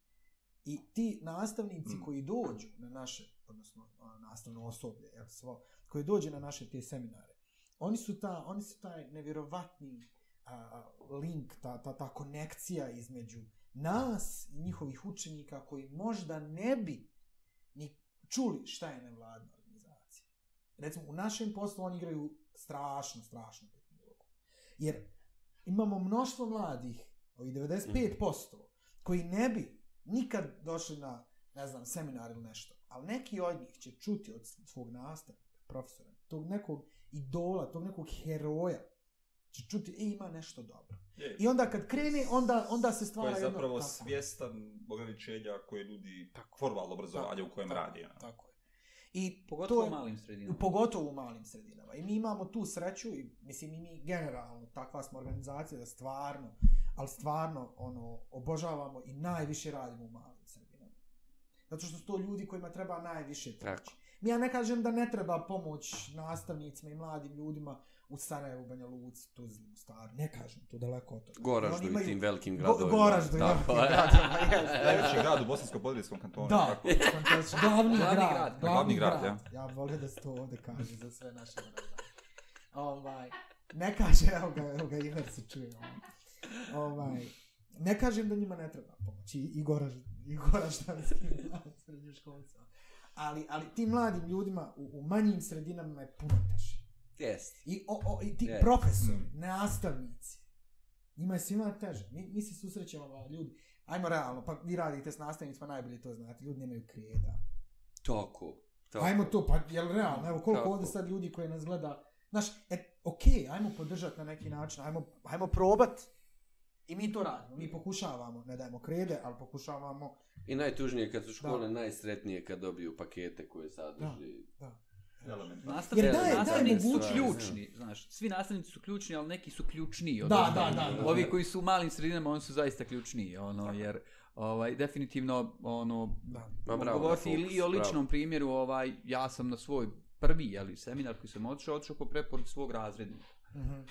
Speaker 2: I ti nastavnici mm. koji dođu na naše, odnosno nastavno osoblje, jel, svo, koji dođe na naše te seminare, oni su, ta, oni su taj nevjerovatni a, link, ta, ta, ta konekcija između nas i njihovih učenika koji možda ne bi ni čuli šta je organizacija. Recimo, u našem poslu oni igraju strašno, strašno bitnu ulogu. Jer imamo mnoštvo mladih, ovih 95%, koji ne bi nikad došli na, ne znam, seminar ili nešto. Ali neki od njih će čuti od svog nastavnika, profesora, tog nekog idola, tog nekog heroja, će čuti, e, ima nešto dobro. Je. I onda kad krene, onda, onda se stvara jedno...
Speaker 3: Ko je zapravo jedno, svjestan ograničenja koje nudi tako, formalno obrazovanje tako, u kojem tako, radi. Ja.
Speaker 2: Tako je. I
Speaker 4: pogotovo to, u malim sredinama.
Speaker 2: Pogotovo u malim sredinama. I mi imamo tu sreću, i mislim i mi generalno, takva smo organizacija da stvarno ali stvarno ono obožavamo i najviše radimo u malim sredinama. Zato što su to ljudi kojima treba najviše pomoći. Mi ja ne kažem da ne treba pomoć nastavnicima i mladim ljudima u Sarajevu, Banja Luci, Tuzli, u Staru. Ne kažem, to daleko od toga.
Speaker 1: Goraždu imaju... i tim velikim gradovima. Go,
Speaker 2: Goraždu i velikim gradovima. [laughs]
Speaker 3: Najveći grad u Bosansko-Podrijskom kantonu.
Speaker 2: Da, tako. glavni grad. Glavni grad, ja. Ja volim da se to ovdje kaže za sve naše grade. Ovaj, ne kaže, evo ga, evo ga, Iver se čuje. Ovaj ovaj, ne kažem da njima ne treba pomoć. I, i Goraž, i Goraždanski [laughs] srednjoškolca. Ali, ali ti mladim ljudima u, u manjim sredinama je puno teže.
Speaker 1: Jest.
Speaker 2: I, o, o, i ti yes. profesori, mm. nastavnici, njima je svima teže. Mi, mi se susrećemo, ljudi, ajmo realno, pa vi radite s nastavnicima, najbolje to znate, ljudi nemaju krijeda.
Speaker 1: Tako.
Speaker 2: Tako. Ajmo to, pa jel realno, evo koliko Tako. ovdje sad ljudi koji nas gleda, znaš, e, ok, ajmo podržati na neki način, ajmo, ajmo probat, I mi to radimo, mi pokušavamo, ne dajemo krede, ali pokušavamo...
Speaker 1: I najtužnije kad su škole da. najsretnije kad dobiju pakete koje sadrži...
Speaker 2: Da, da.
Speaker 4: Nastavni, Jer daje, nastavnici su ključni, znaš, svi nastavnici su ključni, ali neki su ključniji.
Speaker 2: Od da, da, da, da,
Speaker 4: Ovi koji su u malim sredinama, oni su zaista ključniji, ono, jer ovaj, definitivno, ono, da. mogu govoriti i o ličnom bravo. primjeru, ovaj, ja sam na svoj prvi, ali seminar koji sam odšao, odšao po preporu svog razrednika. Uh mhm. -huh.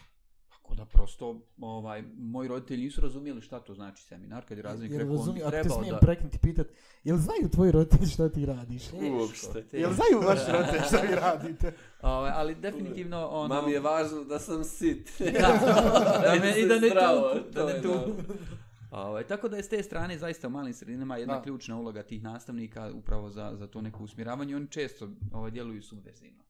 Speaker 4: Tako da prosto, ovaj, moji roditelji nisu razumijeli šta to znači seminar, kad je razrednik rekao, on trebao da... Ako te smijem
Speaker 2: da... pitat, jel znaju tvoji roditelji šta ti radiš?
Speaker 1: Uopšte.
Speaker 2: Jel znaju vaši roditelji šta vi radite?
Speaker 4: ovaj, ali definitivno ono...
Speaker 1: Mami je važno da sam sit. [laughs]
Speaker 4: da, da, me, I da ne tu. Da ne tu. Ovaj, tako da je s te strane zaista u malim sredinama jedna da. ključna uloga tih nastavnika upravo za, za to neko usmjeravanje. Oni često ovaj, djeluju subverzivno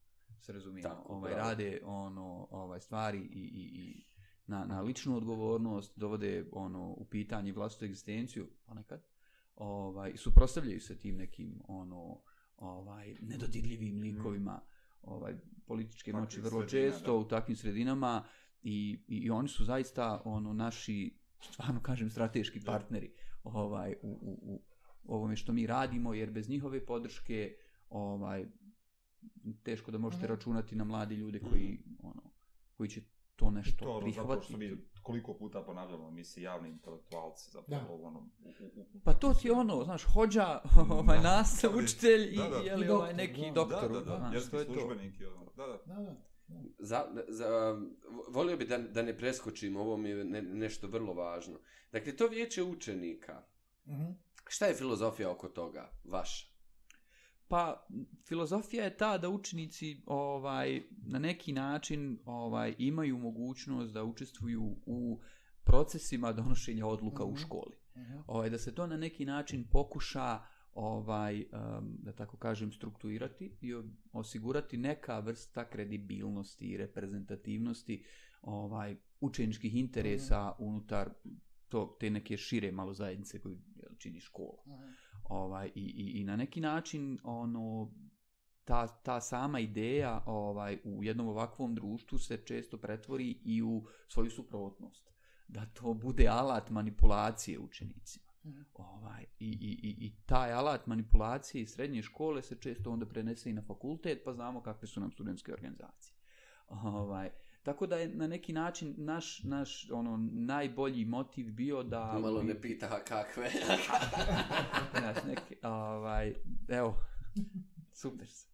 Speaker 4: se razumijemo, ovaj, rade ono, ovaj, stvari i, i, i na, na ličnu odgovornost, dovode ono u pitanje vlastitu egzistenciju ponekad. Ovaj suprotstavljaju se tim nekim ono ovaj nedodirljivim mhm. likovima ovaj političke moći vrlo sredina, često u takvim sredinama i, i, i oni su zaista ono naši stvarno kažem strateški partneri ovaj u, u, u ovome što mi radimo jer bez njihove podrške ovaj teško da možete mm. računati na mladi ljude koji ono koji će to nešto to, prihvatiti. Zato što mi
Speaker 3: koliko puta ponavljamo, mi si javni intelektualci, zapravo da. ono... U, u,
Speaker 4: u, pa to ti ono, znaš, hođa, [laughs] ovaj, nastav, učitelj i, da, da. je li ovaj neki
Speaker 3: da.
Speaker 4: doktor.
Speaker 3: Da, da, da, znaš, jerski službenik i ono, da, da.
Speaker 2: da, da.
Speaker 1: Za, za, volio bi da, da ne preskočim, ovo mi je ne, nešto vrlo važno. Dakle, to vijeće učenika, mm-hmm. šta je filozofija oko toga, vaša?
Speaker 4: Pa, filozofija je ta da učenici ovaj, na neki način ovaj, imaju mogućnost da učestvuju u procesima donošenja odluka mm-hmm. u mhm. školi. Mm-hmm. Ovaj, da se to na neki način pokuša ovaj um, da tako kažem strukturirati i osigurati neka vrsta kredibilnosti i reprezentativnosti ovaj učeničkih interesa mm-hmm. unutar to te neke šire malo zajednice koju čini škola. Mm-hmm. Ovaj i, i, i na neki način ono ta, ta sama ideja ovaj u jednom ovakvom društvu se često pretvori i u svoju suprotnost da to bude alat manipulacije učenicima. Mm. Ovaj, i, i, i, I taj alat manipulacije iz srednje škole se često onda prenese i na fakultet, pa znamo kakve su nam studentske organizacije. Ovaj, tako da je na neki način naš, naš ono, najbolji motiv bio da...
Speaker 1: Malo ne pita kakve. [laughs]
Speaker 4: znaš, neki, ovaj, evo, super se.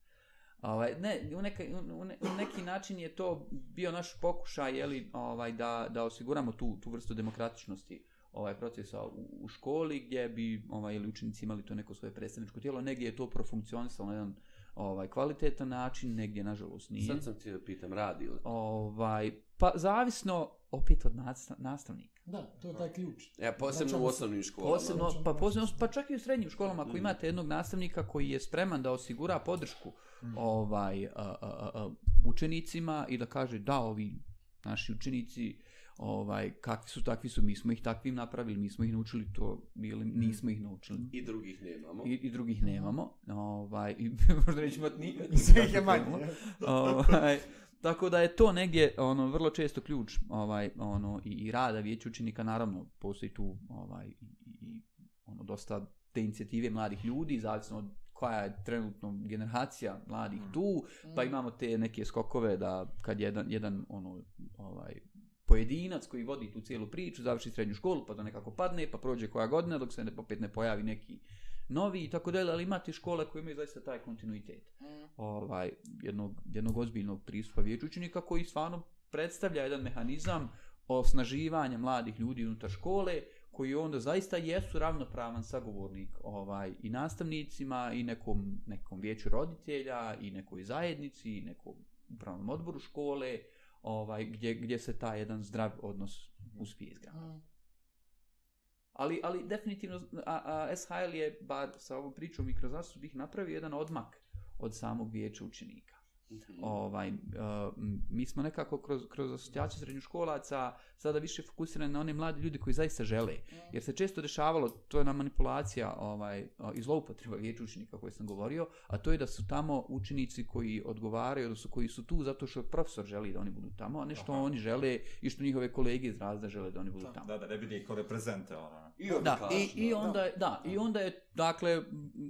Speaker 4: Ovaj, ne, u, neka, u, ne, u neki način je to bio naš pokušaj jeli, ovaj, da, da osiguramo tu, tu vrstu demokratičnosti ovaj procesa u, u školi gdje bi ovaj ili učenici imali to neko svoje predstavničko tijelo, negdje je to profunkcionisalo na jedan ovaj kvalitetan način, negdje nažalost nije.
Speaker 1: Sad sam ti da pitam, radi li?
Speaker 4: Ovaj, pa zavisno opet od nastavnika.
Speaker 2: Da, to je taj ključ.
Speaker 1: Ja, posebno znači, u osnovnim školama.
Speaker 4: Posebno, pa, posebno, pa čak i u srednjim školama, ako mm. imate jednog nastavnika koji je spreman da osigura podršku mm. ovaj, a, a, a, učenicima i da kaže da ovi naši učenici ovaj, kakvi su, takvi su, mi smo ih takvim napravili, mi smo ih naučili to, ili nismo ih naučili.
Speaker 1: I drugih nemamo.
Speaker 4: I, i drugih nemamo. Ovaj, i [laughs] možda nećemo imati nikad. Sve ih je manje. ovaj, tako da je to negdje ono vrlo često ključ ovaj ono i, i rada vijeća učenika naravno postoji tu ovaj i, i ono dosta te inicijative mladih ljudi zavisno od koja je trenutno generacija mladih mm. tu pa mm. imamo te neke skokove da kad jedan jedan ono ovaj pojedinac koji vodi tu cijelu priču, završi srednju školu, pa da nekako padne, pa prođe koja godina, dok se ne, opet ne pojavi neki novi i tako dalje, ali imate škole koje imaju zaista taj kontinuitet. Mm. Ovaj, jednog, jednog ozbiljnog pristupa vječučenika koji stvarno predstavlja jedan mehanizam osnaživanja mladih ljudi unutar škole, koji onda zaista jesu ravnopravan sagovornik ovaj, i nastavnicima i nekom, nekom vijeću roditelja i nekoj zajednici i nekom upravnom odboru škole, ovaj, gdje, gdje se taj jedan zdrav odnos uspije izgraditi. Mm. Ali, ali definitivno, a, a SHL je, bar sa ovom pričom i kroz bih napravio jedan odmak od samog vijeća učenika. Mm-hmm. Ovaj, uh, mi smo nekako kroz, kroz asocijaciju srednjoškolaca sada više fokusirani na one mlade ljudi koji zaista žele. Jer se često dešavalo, to je na manipulacija ovaj, i zloupotreba vijeća učenika koje sam govorio, a to je da su tamo učenici koji odgovaraju, su koji su tu zato što profesor želi da oni budu tamo, a ne što Aha. oni žele i što njihove kolege iz razda žele da oni budu tamo.
Speaker 3: Da, da, ne vidi kao reprezente. Ona.
Speaker 4: I, da, i, i, onda, da. da, i onda je, dakle,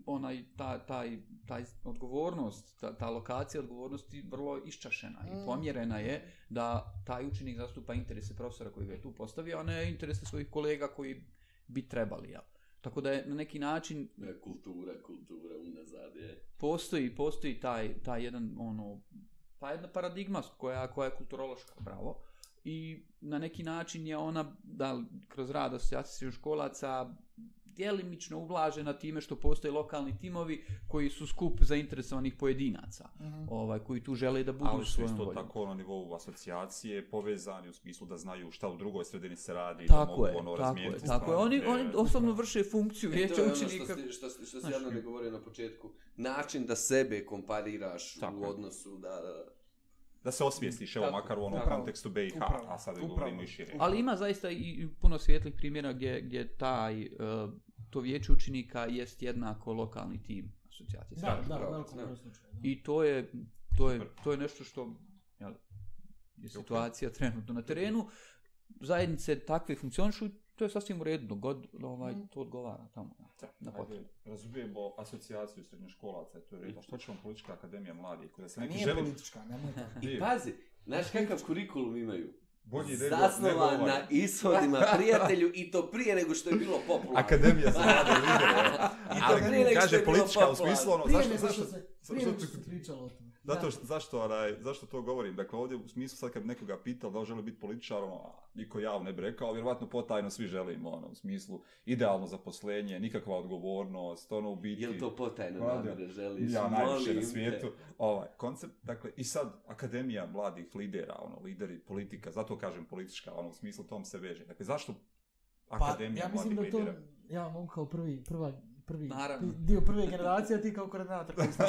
Speaker 4: onaj, ta, taj, taj odgovornost, ta, ta lokacija odgovornosti vrlo iščašena mm. i pomjerena je da taj učenik zastupa interese profesora koji ga je tu postavio, a ne interese svojih kolega koji bi trebali, jel? Tako da je na neki način...
Speaker 1: Ne, kultura, kultura, unazad je.
Speaker 4: Postoji, postoji taj, taj jedan, ono, ta jedna paradigma koja, koja je kulturološka, bravo. I na neki način je ona, da, kroz rad asocijacije školaca, djelimično ublažena time što postoje lokalni timovi koji su skup zainteresovanih pojedinaca, uh mhm. -huh. ovaj, koji tu žele da budu
Speaker 3: Ali su isto tako na nivou asocijacije povezani u smislu da znaju šta u drugoj sredini se radi,
Speaker 4: tako
Speaker 3: da mogu
Speaker 4: je,
Speaker 3: ono
Speaker 4: tako je, tako je. Oni, oni osobno vrše funkciju
Speaker 1: e, vijeća učenika. To je ono što, što, što si javno ne govorio na početku. Način da sebe kompariraš tako u odnosu da...
Speaker 3: Da se osvijestiš, evo, makar u onom tako, kontekstu BiH, upravo, a sad govorimo i šire.
Speaker 4: Ali ima zaista i puno svijetlih primjera gdje, gdje taj uh, to vijeće učenika jest jednako lokalni tim asocijacije.
Speaker 2: Da, da, da, da,
Speaker 4: I to je, to je, to je nešto što jel, je situacija okay. trenutno na terenu. Zajednice takve funkcionišu, to je sasvim u redu, god ovaj, mm. to odgovara tamo.
Speaker 3: Da, na potrebu. Razumijemo asocijaciju srednjoškolaca, to je redu. Što će vam politička akademija mladih? Koja se neki
Speaker 2: Nije želi... politička, nemoj
Speaker 1: I pazi, znaš kakav kurikulum imaju? Bolji Zasnovan na ishodima prijatelju i to prije nego što je bilo popularno.
Speaker 3: Akademija za mlade lide. [laughs] I to prije nego kaže politička u smislu ono,
Speaker 2: zašto, zašto, se, prije nego što se pričalo o tome.
Speaker 3: Zato što, zašto, onaj, zašto to govorim? Dakle, ovdje u smislu sad kad nekoga pitao da li želi biti političar, ono, niko javno ne bi rekao, vjerovatno potajno svi želimo, ono, u smislu idealno zaposlenje, nikakva odgovornost, ono u biti...
Speaker 1: Je li to potajno namjere želiš?
Speaker 3: Ja, najviše na svijetu. Ovaj, koncept, dakle, i sad Akademija mladih lidera, ono, lideri, politika, zato kažem politička, ono, u smislu tom se veže. Dakle, zašto pa, Akademija
Speaker 2: pa, ja mislim
Speaker 3: mladih
Speaker 2: da to,
Speaker 3: lidera?
Speaker 2: Ja mogu kao prvi, prva prvi
Speaker 4: Naravno.
Speaker 2: dio prve generacije, a ti kao koordinator koji ste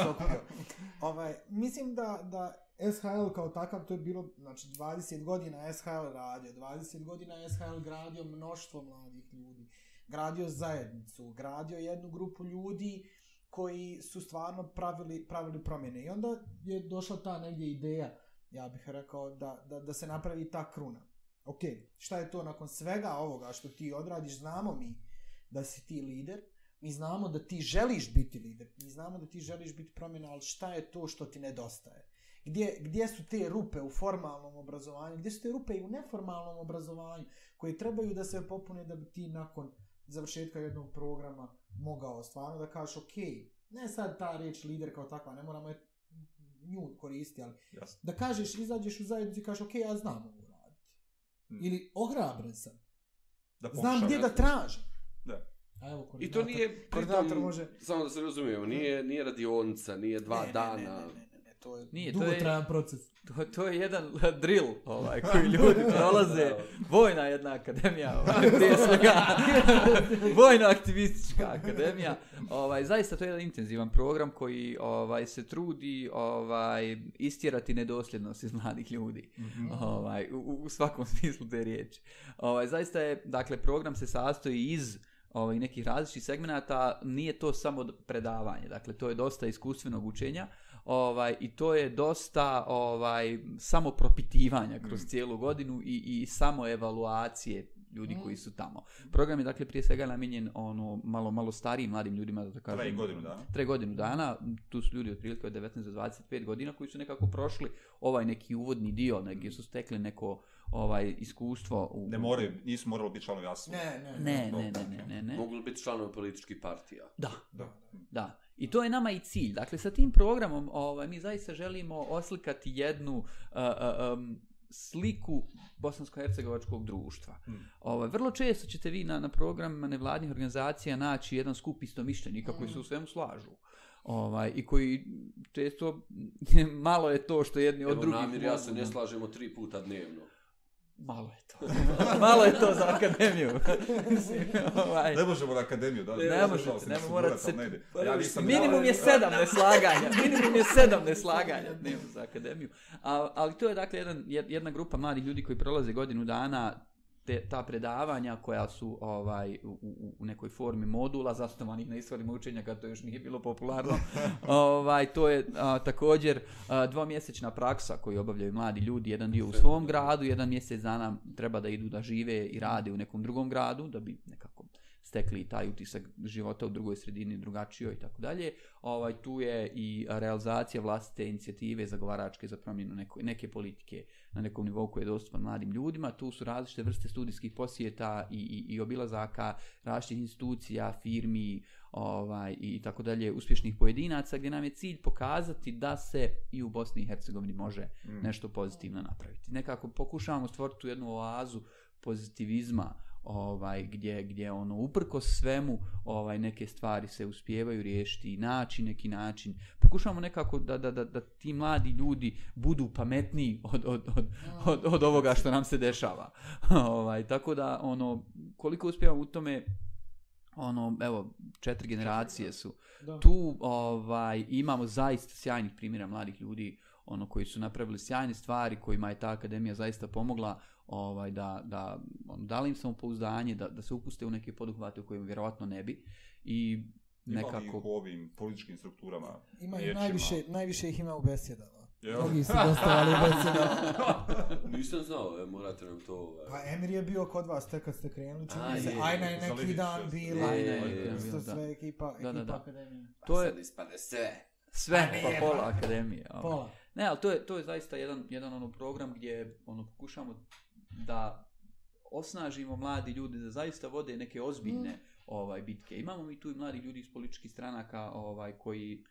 Speaker 2: [laughs] ovaj, Mislim da, da SHL kao takav, to je bilo, znači 20 godina SHL radio, 20 godina SHL gradio mnoštvo mladih ljudi, gradio zajednicu, gradio jednu grupu ljudi koji su stvarno pravili, pravili promjene. I onda je došla ta negdje ideja, ja bih rekao, da, da, da se napravi ta kruna. Ok, šta je to nakon svega ovoga što ti odradiš, znamo mi da si ti lider, mi znamo da ti želiš biti lider, mi znamo da ti želiš biti promjena, ali šta je to što ti nedostaje? Gdje, gdje su te rupe u formalnom obrazovanju, gdje su te rupe i u neformalnom obrazovanju koje trebaju da se popune da bi ti nakon završetka jednog programa mogao stvarno da kažeš ok, ne sad ta riječ lider kao takva, ne moramo je nju koristiti, ali
Speaker 3: Jasno.
Speaker 2: da kažeš, izađeš u zajednicu i kažeš ok, ja znam ovo raditi.
Speaker 3: Mm.
Speaker 2: Ili ohrabren sam,
Speaker 3: Da
Speaker 2: znam gdje da tražim.
Speaker 3: Da.
Speaker 2: A evo,
Speaker 1: I to nije,
Speaker 2: koordinator
Speaker 1: pritom,
Speaker 2: može...
Speaker 1: samo da se razumijemo, nije, nije radionica, nije dva
Speaker 2: ne,
Speaker 1: dana.
Speaker 2: Ne, ne, ne, ne, ne, to je
Speaker 4: Nije, to
Speaker 2: dugotrajan proces.
Speaker 4: To, to je jedan [laughs] drill ovaj, koji [laughs] ljudi prolaze. Vojna jedna akademija, ovaj, prije svega. [laughs] Vojno-aktivistička akademija. Ovaj, zaista to je jedan intenzivan program koji ovaj, se trudi ovaj, istjerati nedosljednost iz mladih ljudi.
Speaker 3: Mhm.
Speaker 4: Ovaj, u, u svakom smislu te riječi. Ovaj, zaista je, dakle, program se sastoji iz ovaj, nekih različitih segmenata, nije to samo predavanje, dakle, to je dosta iskustvenog učenja, ovaj, i to je dosta ovaj, samo propitivanja kroz
Speaker 3: Mm.
Speaker 4: cijelu godinu i, i samo evaluacije ljudi
Speaker 2: Mm.
Speaker 4: koji su tamo. Program je dakle prije svega namijenjen ono malo malo starijim mladim ljudima da tako kažem.
Speaker 3: Traje godinu dana.
Speaker 4: Traje godinu dana, tu su ljudi otprilike od 19 do 25 godina koji su nekako prošli ovaj neki uvodni dio, neki su stekli neko ovaj iskustvo u
Speaker 3: Ne moraju, nisu morali biti članovi ASU.
Speaker 2: Ne, ne,
Speaker 4: Ne, ne, ne, ne, ne, ne.
Speaker 1: Mogu li biti članovi političkih partija?
Speaker 4: Da,
Speaker 2: Da,
Speaker 4: Da. I to je nama i cilj. Dakle, sa tim programom ovaj, mi zaista želimo oslikati jednu uh, uh, um, sliku bosansko-hercegovačkog društva.
Speaker 3: Hmm.
Speaker 4: Ovaj, vrlo često ćete vi na, na programima nevladnih organizacija naći jedan skup istomišljenika koji se u svemu slažu. Ovaj, I koji često [laughs] malo je to što jedni od
Speaker 1: Evo
Speaker 4: drugih...
Speaker 1: namjer, ja se ne slažemo tri puta dnevno.
Speaker 4: Malo je to. [laughs] malo je to za akademiju. [laughs] Ovaj,
Speaker 3: Ne možemo na akademiju, da.
Speaker 4: Ne
Speaker 3: slušao
Speaker 4: možete,
Speaker 3: sam
Speaker 4: ne morate se-
Speaker 3: ne.
Speaker 1: Pa
Speaker 3: Ja
Speaker 1: ne,
Speaker 3: nisam
Speaker 4: Minimum je sedam neslaganja. Minimum je sedam neslaganja dnevno za akademiju. A, ali to je dakle jedan, jed- jedna grupa mladih ljudi koji prolaze godinu dana te, ta predavanja koja su ovaj u, u, nekoj formi modula zasnovanih na ishodima učenja kad to još nije bilo popularno. [laughs] ovaj to je a, također a, dvomjesečna praksa koju obavljaju mladi ljudi, jedan dio u svom gradu, jedan mjesec dana treba da idu da žive i rade u nekom drugom gradu da bi nekako stekli taj utisak života u drugoj sredini drugačijoj i tako dalje. Ovaj tu je i realizacija vlastite inicijative zagovaračke za promjenu neko, neke politike na nekom nivou koji je dostupan mladim ljudima. Tu su različite vrste studijskih posjeta i, i, i obilazaka različitih institucija, firmi ovaj, i tako dalje, uspješnih pojedinaca, gdje nam je cilj pokazati da se i u Bosni i Hercegovini može
Speaker 3: Mm.
Speaker 4: nešto pozitivno napraviti. Nekako pokušavamo stvoriti tu jednu oazu pozitivizma ovaj gdje gdje ono uprko svemu ovaj neke stvari se uspijevaju riješiti i naći neki način pokušavamo nekako da, da, da, da ti mladi ljudi budu pametniji od, od, od, od, od ovoga što nam se dešava [laughs] ovaj tako da ono koliko uspijevamo u tome ono evo četiri generacije su
Speaker 2: da.
Speaker 4: tu ovaj imamo zaista sjajnih primjera mladih ljudi ono koji su napravili sjajne stvari kojima je ta akademija zaista pomogla ovaj da da on, dali im samopouzdanje da da se upuste u neke poduhvate u kojima vjerovatno ne bi i
Speaker 3: Ima ih
Speaker 4: nekako
Speaker 3: u ovim političkim strukturama?
Speaker 2: Ima ih
Speaker 3: riječima?
Speaker 2: najviše, najviše ih ima u besjedama.
Speaker 3: Jel?
Speaker 2: Mnogi su gostovali u besjedama. [laughs]
Speaker 1: Nisam znao, e, morate nam to... ovaj,
Speaker 2: Pa Emir je bio kod vas tek kad ste krenuli, čini
Speaker 1: A,
Speaker 2: se.
Speaker 1: je,
Speaker 2: Ajna je
Speaker 3: za
Speaker 2: neki
Speaker 3: Lidić,
Speaker 2: dan bila.
Speaker 4: Ajna
Speaker 1: je
Speaker 2: i
Speaker 1: neki
Speaker 2: isto
Speaker 4: dan, da.
Speaker 2: sve ekipa,
Speaker 4: Da, da,
Speaker 2: ekipa
Speaker 4: da.
Speaker 2: akademije.
Speaker 1: pa
Speaker 4: to je-
Speaker 1: sad ispade sve.
Speaker 4: sve
Speaker 2: Pa
Speaker 4: pa pola
Speaker 2: pa.
Speaker 4: akademije ovaj.
Speaker 2: Pola.
Speaker 4: Ne, ali to je, to je zaista jedan, jedan ono program gdje ono pokušamo da osnažimo mladi ljudi da zaista vode neke ozbiljne ovaj bitke. Imamo mi tu i mladi ljudi iz političkih stranaka ovaj koji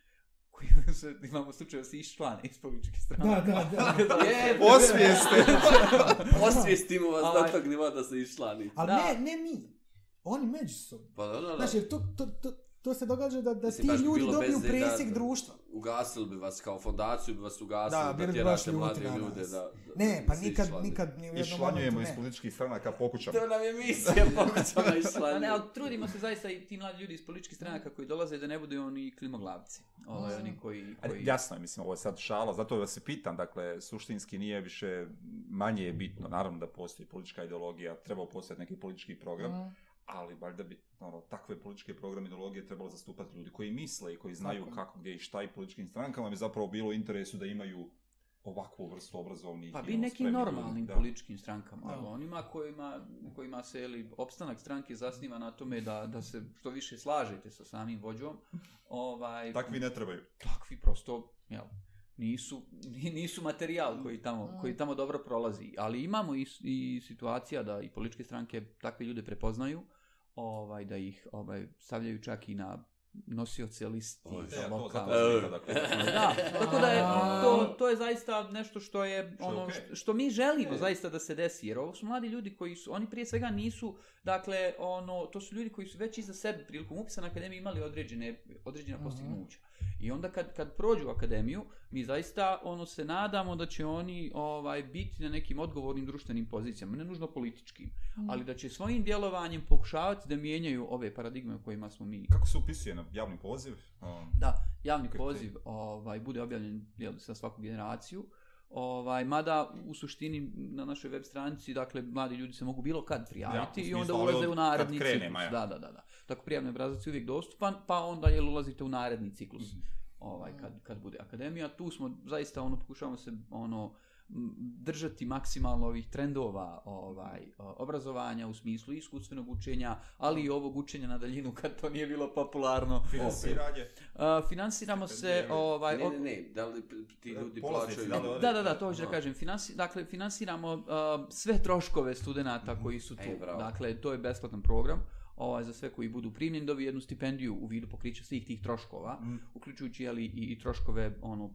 Speaker 4: koji [laughs] se, imamo slučaj da se iščlane iz političke strane.
Speaker 2: Da, da, da. [laughs]
Speaker 1: Je,
Speaker 3: Osvijeste. [laughs]
Speaker 1: Osvijestimo vas do
Speaker 4: Ovaj.
Speaker 1: tog nivoa da se iščlani.
Speaker 2: Ali
Speaker 4: Da.
Speaker 2: ne, ne mi. Oni međusobno.
Speaker 1: Pa da, da, da.
Speaker 2: Jer to, to, to, to se događa da, da
Speaker 1: Mislim,
Speaker 2: ti ljudi dobiju presjek
Speaker 1: da-
Speaker 2: društva.
Speaker 1: Ugasili bi vas kao fondaciju, bi vas ugasili
Speaker 2: Da,
Speaker 1: da, tjerate mlade ljude da, da
Speaker 2: Ne, pa nikad,
Speaker 1: iščlane.
Speaker 2: nikad ni u jednom momentu
Speaker 3: iz
Speaker 2: ne.
Speaker 3: političkih stranaka po kućama.
Speaker 1: To nam je misija [laughs] pokućama
Speaker 4: A ne,
Speaker 1: iščlanje.
Speaker 4: ali trudimo se zaista i ti mladi ljudi iz političkih stranaka koji dolaze da ne budu oni klimoglavci. Ovaj, oni koji... Koji...
Speaker 3: Jasno je, mislim, ovo je sad šala, zato da se pitam, dakle, suštinski nije više, manje je bitno, naravno da postoji politička ideologija, treba postojati neki politički program,
Speaker 2: Mm.
Speaker 3: Ali valjda bi ono, takve političke programe ideologije trebalo zastupati ljudi koji misle i koji znaju
Speaker 2: Tako
Speaker 3: kako, gdje i šta i političkim strankama bi zapravo bilo u interesu da imaju ovakvu vrstu obrazovnih
Speaker 4: Pa bi
Speaker 3: ono,
Speaker 4: nekim normalnim
Speaker 3: ljudi, da.
Speaker 4: političkim strankama,
Speaker 2: Da.
Speaker 4: ali onima kojima, kojima se ili opstanak stranke zasniva na tome da, da se što više slažete sa samim vođom, ovaj,
Speaker 3: Takvi ne trebaju.
Speaker 4: takvi prosto, jel, nisu, ni- nisu materijal koji tamo, koji tamo dobro prolazi. Ali imamo i, i situacija da i političke stranke takve ljude prepoznaju, ovaj, da ih ovaj, stavljaju čak i na nosioce listi
Speaker 1: Oj,
Speaker 4: za
Speaker 3: Ja, rekao, dakle,
Speaker 4: Da, tako da je, to, to je zaista nešto što je ono što, što mi želimo
Speaker 1: E.
Speaker 4: zaista da se desi, jer ovo su mladi ljudi koji su, oni prije svega nisu, dakle, ono, to su ljudi koji su već iza sebe prilikom upisa na akademiju imali određene, određena postignuća. I onda kad, kad prođu akademiju, mi zaista ono se nadamo da će oni ovaj biti na nekim odgovornim društvenim pozicijama, ne nužno političkim, ali da će svojim djelovanjem pokušavati da mijenjaju ove paradigme o kojima smo mi
Speaker 3: Kako se upisuje na javni poziv? Um,
Speaker 4: da, javni poziv ovaj, bude objavljen jel, za svaku generaciju. Ovaj, mada u suštini na našoj web stranici, dakle, mladi ljudi se mogu bilo kad prijaviti
Speaker 3: Ja,
Speaker 4: i onda
Speaker 3: ali
Speaker 4: ulaze u naredni
Speaker 3: kad krene,
Speaker 4: ciklus.
Speaker 3: Maja.
Speaker 4: Da, da, da, da. Tako prijavni obrazac je uvijek dostupan, pa onda jel ulazite u naredni ciklus.
Speaker 3: Mhm.
Speaker 4: Ovaj, kad, kad bude akademija, tu smo zaista ono pokušavamo se ono držati maksimalno ovih trendova ovaj obrazovanja u smislu iskustvenog učenja, ali i ovog učenja na daljinu kad to nije bilo popularno.
Speaker 3: Finansiranje.
Speaker 4: Uh, finansiramo se ovaj
Speaker 1: Ne, ne, ne, da li ti ljudi plaćaju?
Speaker 3: da
Speaker 4: Da, da, da, to hoću da kažem. Finansi, dakle, finansiramo uh, sve troškove studenata koji su tu.
Speaker 1: E, bravo.
Speaker 4: dakle, to je besplatan program. Ovaj, za sve koji budu primljeni dobiju jednu stipendiju u vidu pokrića svih tih troškova,
Speaker 3: Mm.
Speaker 4: uključujući ali, i, i troškove ono,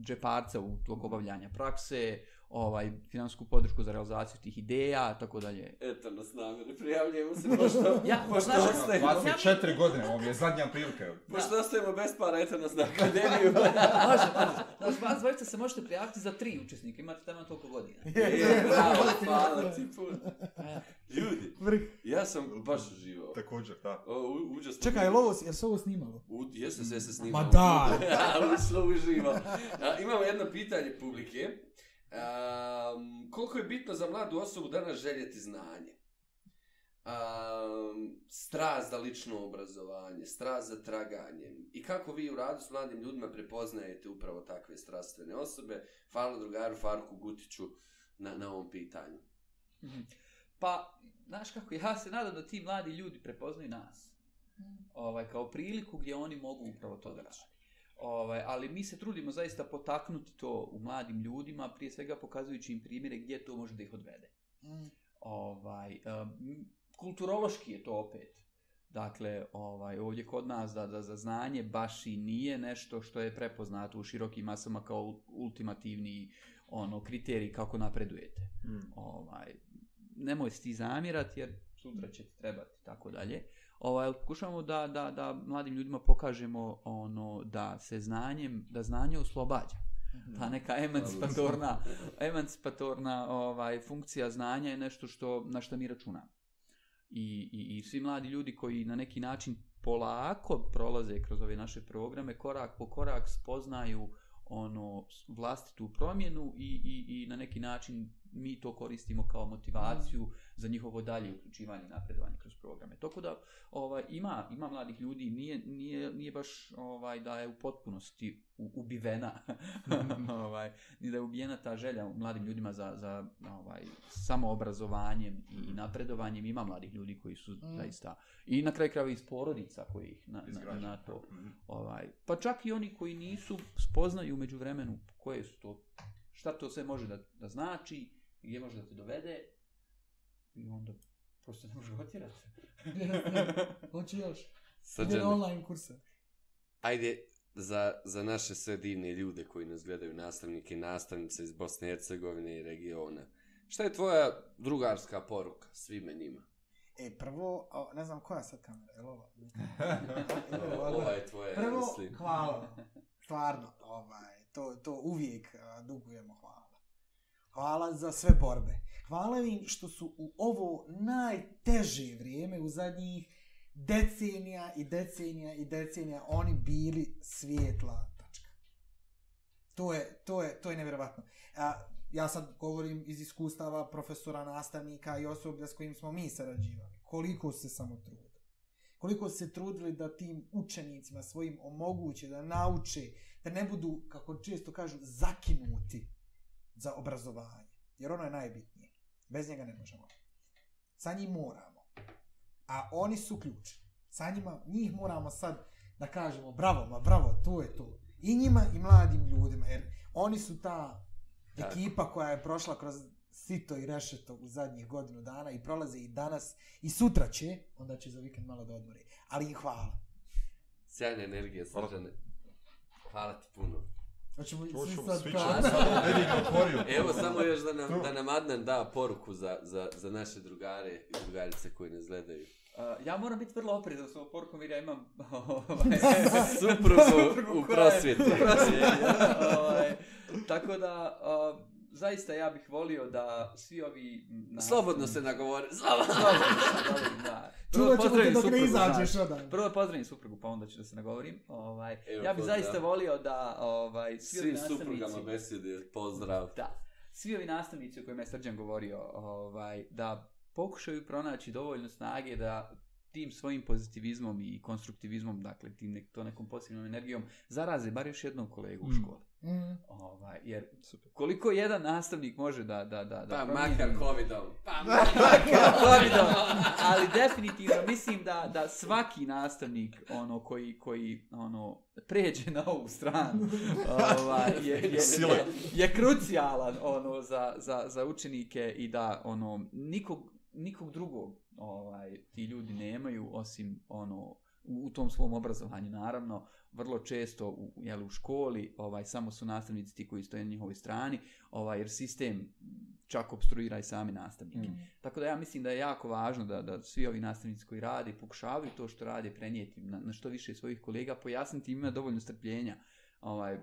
Speaker 4: džeparca u tog obavljanja prakse, ovaj, finansijsku podršku za realizaciju tih ideja, tako dalje.
Speaker 1: Eto nas namjeri, prijavljujemo se, pošto, [laughs]
Speaker 4: Ja,
Speaker 1: pošto
Speaker 4: znaš-
Speaker 1: ostajemo,
Speaker 3: 24 godine, ovo je zadnja prilika. [laughs]
Speaker 1: pošto ostajemo bez para, eto nas na [laughs] akademiju.
Speaker 4: može, može. Znači, vas se možete prijaviti za tri učesnika, imate tamo toliko godina.
Speaker 1: Je, bravo, hvala ti puno.
Speaker 4: E,
Speaker 1: Ljudi,
Speaker 2: Vrh.
Speaker 1: ja sam baš uživao.
Speaker 3: Također, da.
Speaker 1: O, u- užasno.
Speaker 2: Čekaj, jel ovo, jel se ovo snimalo?
Speaker 1: U, jesu sve se snima.
Speaker 2: Ma da! [laughs]
Speaker 1: Ušlo uživo. A, imamo jedno pitanje publike. Um, koliko je bitno za mladu osobu danas željeti znanje? Um, strast za lično obrazovanje, strast za traganjem. I kako vi u radu s mladim ljudima prepoznajete upravo takve strastvene osobe? Hvala drugaru Farku Gutiću na, na ovom pitanju.
Speaker 4: Mhm. Pa, znaš kako, ja se nadam da ti mladi ljudi prepoznaju nas. Ovaj, kao priliku gdje oni mogu upravo to da rade. Ovaj, ali mi se trudimo zaista potaknuti to u mladim ljudima, prije svega pokazujući im primjere gdje to može da ih odvede. Ovaj, um, kulturološki je to opet. Dakle, ovaj, ovdje kod nas da, da za znanje baš i nije nešto što je prepoznato u širokim masama kao ul- ultimativni ono kriterij kako napredujete ovaj, nemoj ti zamjerati jer sutra će ti trebati tako dalje. Ovaj, pokušavamo da, da, da mladim ljudima pokažemo ono da se znanjem, da znanje oslobađa. Ta neka emancipatorna, emancipatorna ovaj, funkcija znanja je nešto što, na što mi računamo. I, i, I svi mladi ljudi koji na neki način polako prolaze kroz ove naše programe, korak po korak spoznaju ono vlastitu promjenu i, i, i na neki način mi to koristimo kao motivaciju za njihovo dalje uključivanje i napredovanje kroz programe. Tako da ovaj, ima, ima mladih ljudi, nije, nije, nije baš ovaj, da je u potpunosti u- ubivena, [laughs] ovaj, ni da je ubijena ta želja u mladim ljudima za, za ovaj, samoobrazovanjem i napredovanjem. Ima mladih ljudi koji su zaista, i na kraju krajeva iz porodica koji ih na, na, na to
Speaker 3: Mhm.
Speaker 4: Ovaj, pa čak i oni koji nisu spoznaju među vremenu koje su to, šta to sve može da, da znači, gdje može da te dovede i onda prosto ne može ga otjerati.
Speaker 2: Hoće još.
Speaker 1: Srđane,
Speaker 2: na online kurse.
Speaker 1: ajde, za, za naše sve divne ljude koji nas gledaju, nastavnike i nastavnice iz Bosne i Hercegovine i regiona. Šta je tvoja drugarska poruka svime njima?
Speaker 2: E, prvo, o, ne znam koja sad kamera, je li [laughs] ova?
Speaker 1: Ova je tvoja,
Speaker 2: Prvo,
Speaker 1: mislim.
Speaker 2: hvala. Stvarno, ovaj, to, to uvijek dugujemo hvala. Hvala za sve borbe. Hvala im što su u ovo najteže vrijeme u zadnjih decenija i decenija i decenija oni bili svijetla tačka. To je, to je, to je nevjerovatno. A, ja sad govorim iz iskustava profesora, nastavnika i osoblja s kojim smo mi sarađivali. Koliko se samo trudili. Koliko se trudili da tim učenicima svojim omoguće, da nauče, da ne budu, kako često kažu, zakinuti za obrazovanje. Jer ono je najbitnije. Bez njega ne možemo. Sa njim moramo. A oni su ključ. Sa njima, njih moramo sad da kažemo bravo, ma bravo, to je to. I njima i mladim ljudima, jer oni su ta
Speaker 1: Tako.
Speaker 2: ekipa koja je prošla kroz sito i rešeto u zadnjih godinu dana i prolaze i danas i sutra će, onda će za vikend malo da odmori. Ali im hvala.
Speaker 1: Sjajna energija. Srđane. Hvala ti puno.
Speaker 2: Hoćemo
Speaker 3: Čuo
Speaker 2: svi sad
Speaker 3: svi
Speaker 2: kao-
Speaker 3: ćemo ne.
Speaker 1: Evo samo još da nam, da nam Adnan da poruku za, za, za naše drugare i drugarice koji nas gledaju.
Speaker 4: Uh, ja moram biti vrlo oprezan s ovom porukom jer ja imam [laughs] [laughs] [laughs]
Speaker 1: Suprugu u
Speaker 4: koja je-
Speaker 1: prosvjeti.
Speaker 4: u prosvjeti, ovaj, tako da, uh, zaista ja bih volio da svi ovi... nastavnici-
Speaker 1: Slobodno se nagovori. Slobodno.
Speaker 4: Slobodno, slobodno, da. Prvo
Speaker 2: ćemo te
Speaker 4: pozdravim
Speaker 2: dok ne
Speaker 4: suprugu,
Speaker 2: izađeš.
Speaker 4: Prvo pozdravim suprugu, pa onda ću da se nagovorim. Ovaj,
Speaker 1: Evo,
Speaker 4: ja bih
Speaker 1: pozdrav.
Speaker 4: zaista volio da ovaj, svi ovi
Speaker 1: Svim suprugama besede, pozdrav.
Speaker 4: Da. Svi ovi nastavnici o kojima je Srđan govorio, ovaj, da pokušaju pronaći dovoljno snage da tim svojim pozitivizmom i konstruktivizmom, dakle tim nek, to nekom pozitivnom energijom, zaraze bar još jednog kolegu u
Speaker 3: Mm.
Speaker 4: školi.
Speaker 2: Mm.
Speaker 4: Ovaj, jer koliko jedan nastavnik može da, da, da, da
Speaker 1: Pa makar covidom. Pa [laughs]
Speaker 4: Covidom. ali definitivno mislim da, da svaki nastavnik ono koji, koji ono pređe na ovu stranu ovaj, je, je, je, je krucijalan ono za, za, za učenike i da ono nikog, nikog drugog ovaj ti ljudi nemaju osim ono u, tom svom obrazovanju naravno vrlo često u, jel, u školi ovaj samo su nastavnici ti koji stoje na njihovoj strani ovaj jer sistem čak obstruira i sami nastavnike.
Speaker 3: Mm.
Speaker 4: Tako da ja mislim da je jako važno da, da svi ovi nastavnici koji rade pokušavaju to što rade prenijeti na, na što više svojih kolega, pojasniti im ima dovoljno strpljenja. Ovaj,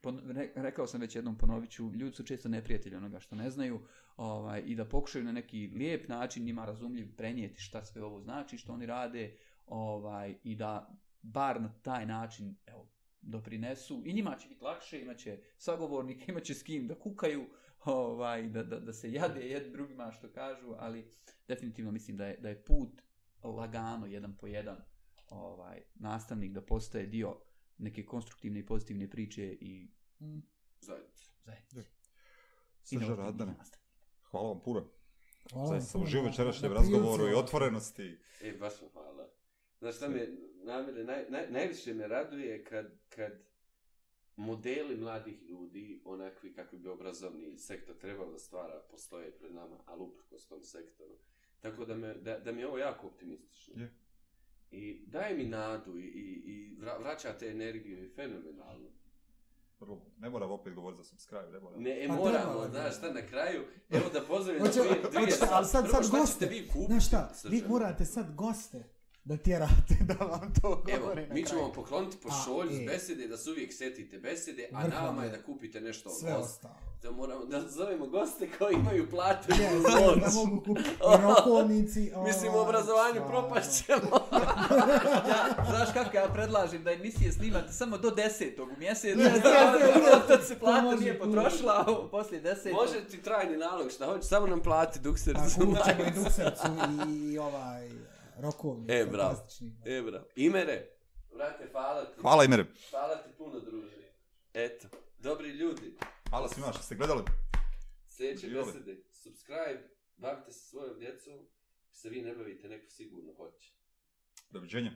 Speaker 4: pon, re, rekao sam već jednom ponoviću, ljudi su često neprijatelji onoga što ne znaju ovaj, i da pokušaju na neki lijep način njima razumljiv prenijeti šta sve ovo znači, što oni rade ovaj, i da bar na taj način evo, doprinesu. I njima će biti lakše, imaće sagovornike, [laughs] imaće s kim da kukaju, ovaj, da, da, da se jade jed drugima što kažu, ali definitivno mislim da je, da je put lagano, jedan po jedan, ovaj, nastavnik da postaje dio neke konstruktivne i pozitivne priče i
Speaker 2: Mm.
Speaker 1: Zajednice.
Speaker 4: zajednice. Inovativnih
Speaker 3: Radane, hvala vam puno.
Speaker 2: Hvala vam
Speaker 3: Zaista sam uživo večerašnjem razgovoru i otvorenosti.
Speaker 1: E, baš vam hvala. Znaš šta me, namire, naj, naj, najviše me raduje kad, kad modeli mladih ljudi, onakvi kakvi bi obrazovni sektor trebao da stvara, postoje pred nama, ali uprkos tom sektoru. Tako da, me, da, da mi je ovo jako optimistično.
Speaker 3: Je.
Speaker 1: I daje mi nadu i, i, i vra- vraća te energiju i fenomenalno.
Speaker 3: Prvo, ne moram opet govoriti za subscribe, ne moram.
Speaker 1: Ne, e,
Speaker 2: Pa
Speaker 1: moramo, znaš šta, na kraju, evo da pozdravim
Speaker 2: Hoće-
Speaker 1: dvije, dvije
Speaker 2: ali sad-
Speaker 1: Prvo,
Speaker 2: sad
Speaker 1: šta
Speaker 2: goste.
Speaker 1: ćete vi kupiti?
Speaker 2: Znaš šta, vi
Speaker 1: Srđane?
Speaker 2: morate sad goste da tjerate [laughs] da vam to
Speaker 1: Evo,
Speaker 2: govore na
Speaker 1: mi ćemo vam pokloniti po šolju s
Speaker 2: e.
Speaker 1: besede, da se uvijek setite besede, a
Speaker 2: Vrhovno
Speaker 1: nama je da kupite nešto
Speaker 2: Sve
Speaker 1: od
Speaker 2: ostalo.
Speaker 1: Da moramo da zovemo goste koji imaju platu
Speaker 2: Ne,
Speaker 1: i
Speaker 2: ne,
Speaker 1: noć.
Speaker 2: da mogu kupiti rokovnici. [laughs]
Speaker 1: Mislim, u obrazovanju propašćemo.
Speaker 4: Ja, znaš kako ja predlažem da emisije snimate samo do desetog u mjesecu,
Speaker 2: ne,
Speaker 4: da, da se plata nije potrošila, a poslije desetog.
Speaker 1: Može ti trajni nalog, šta hoće, samo nam plati dukser.
Speaker 2: A kupit ćemo [laughs] i duksercu i ovaj rokovnicu.
Speaker 1: E, bravo.
Speaker 2: fantastični.
Speaker 1: E, bra. Imere, vrate, hvala ti.
Speaker 3: Hvala Imere.
Speaker 1: Hvala ti puno, druže. Eto, dobri ljudi.
Speaker 3: Hvala svima što ste gledali.
Speaker 1: Sljedeće besede, subscribe, bavite se svojom djecom, se vi ne bavite, neko sigurno hoće.
Speaker 3: Doviđenja.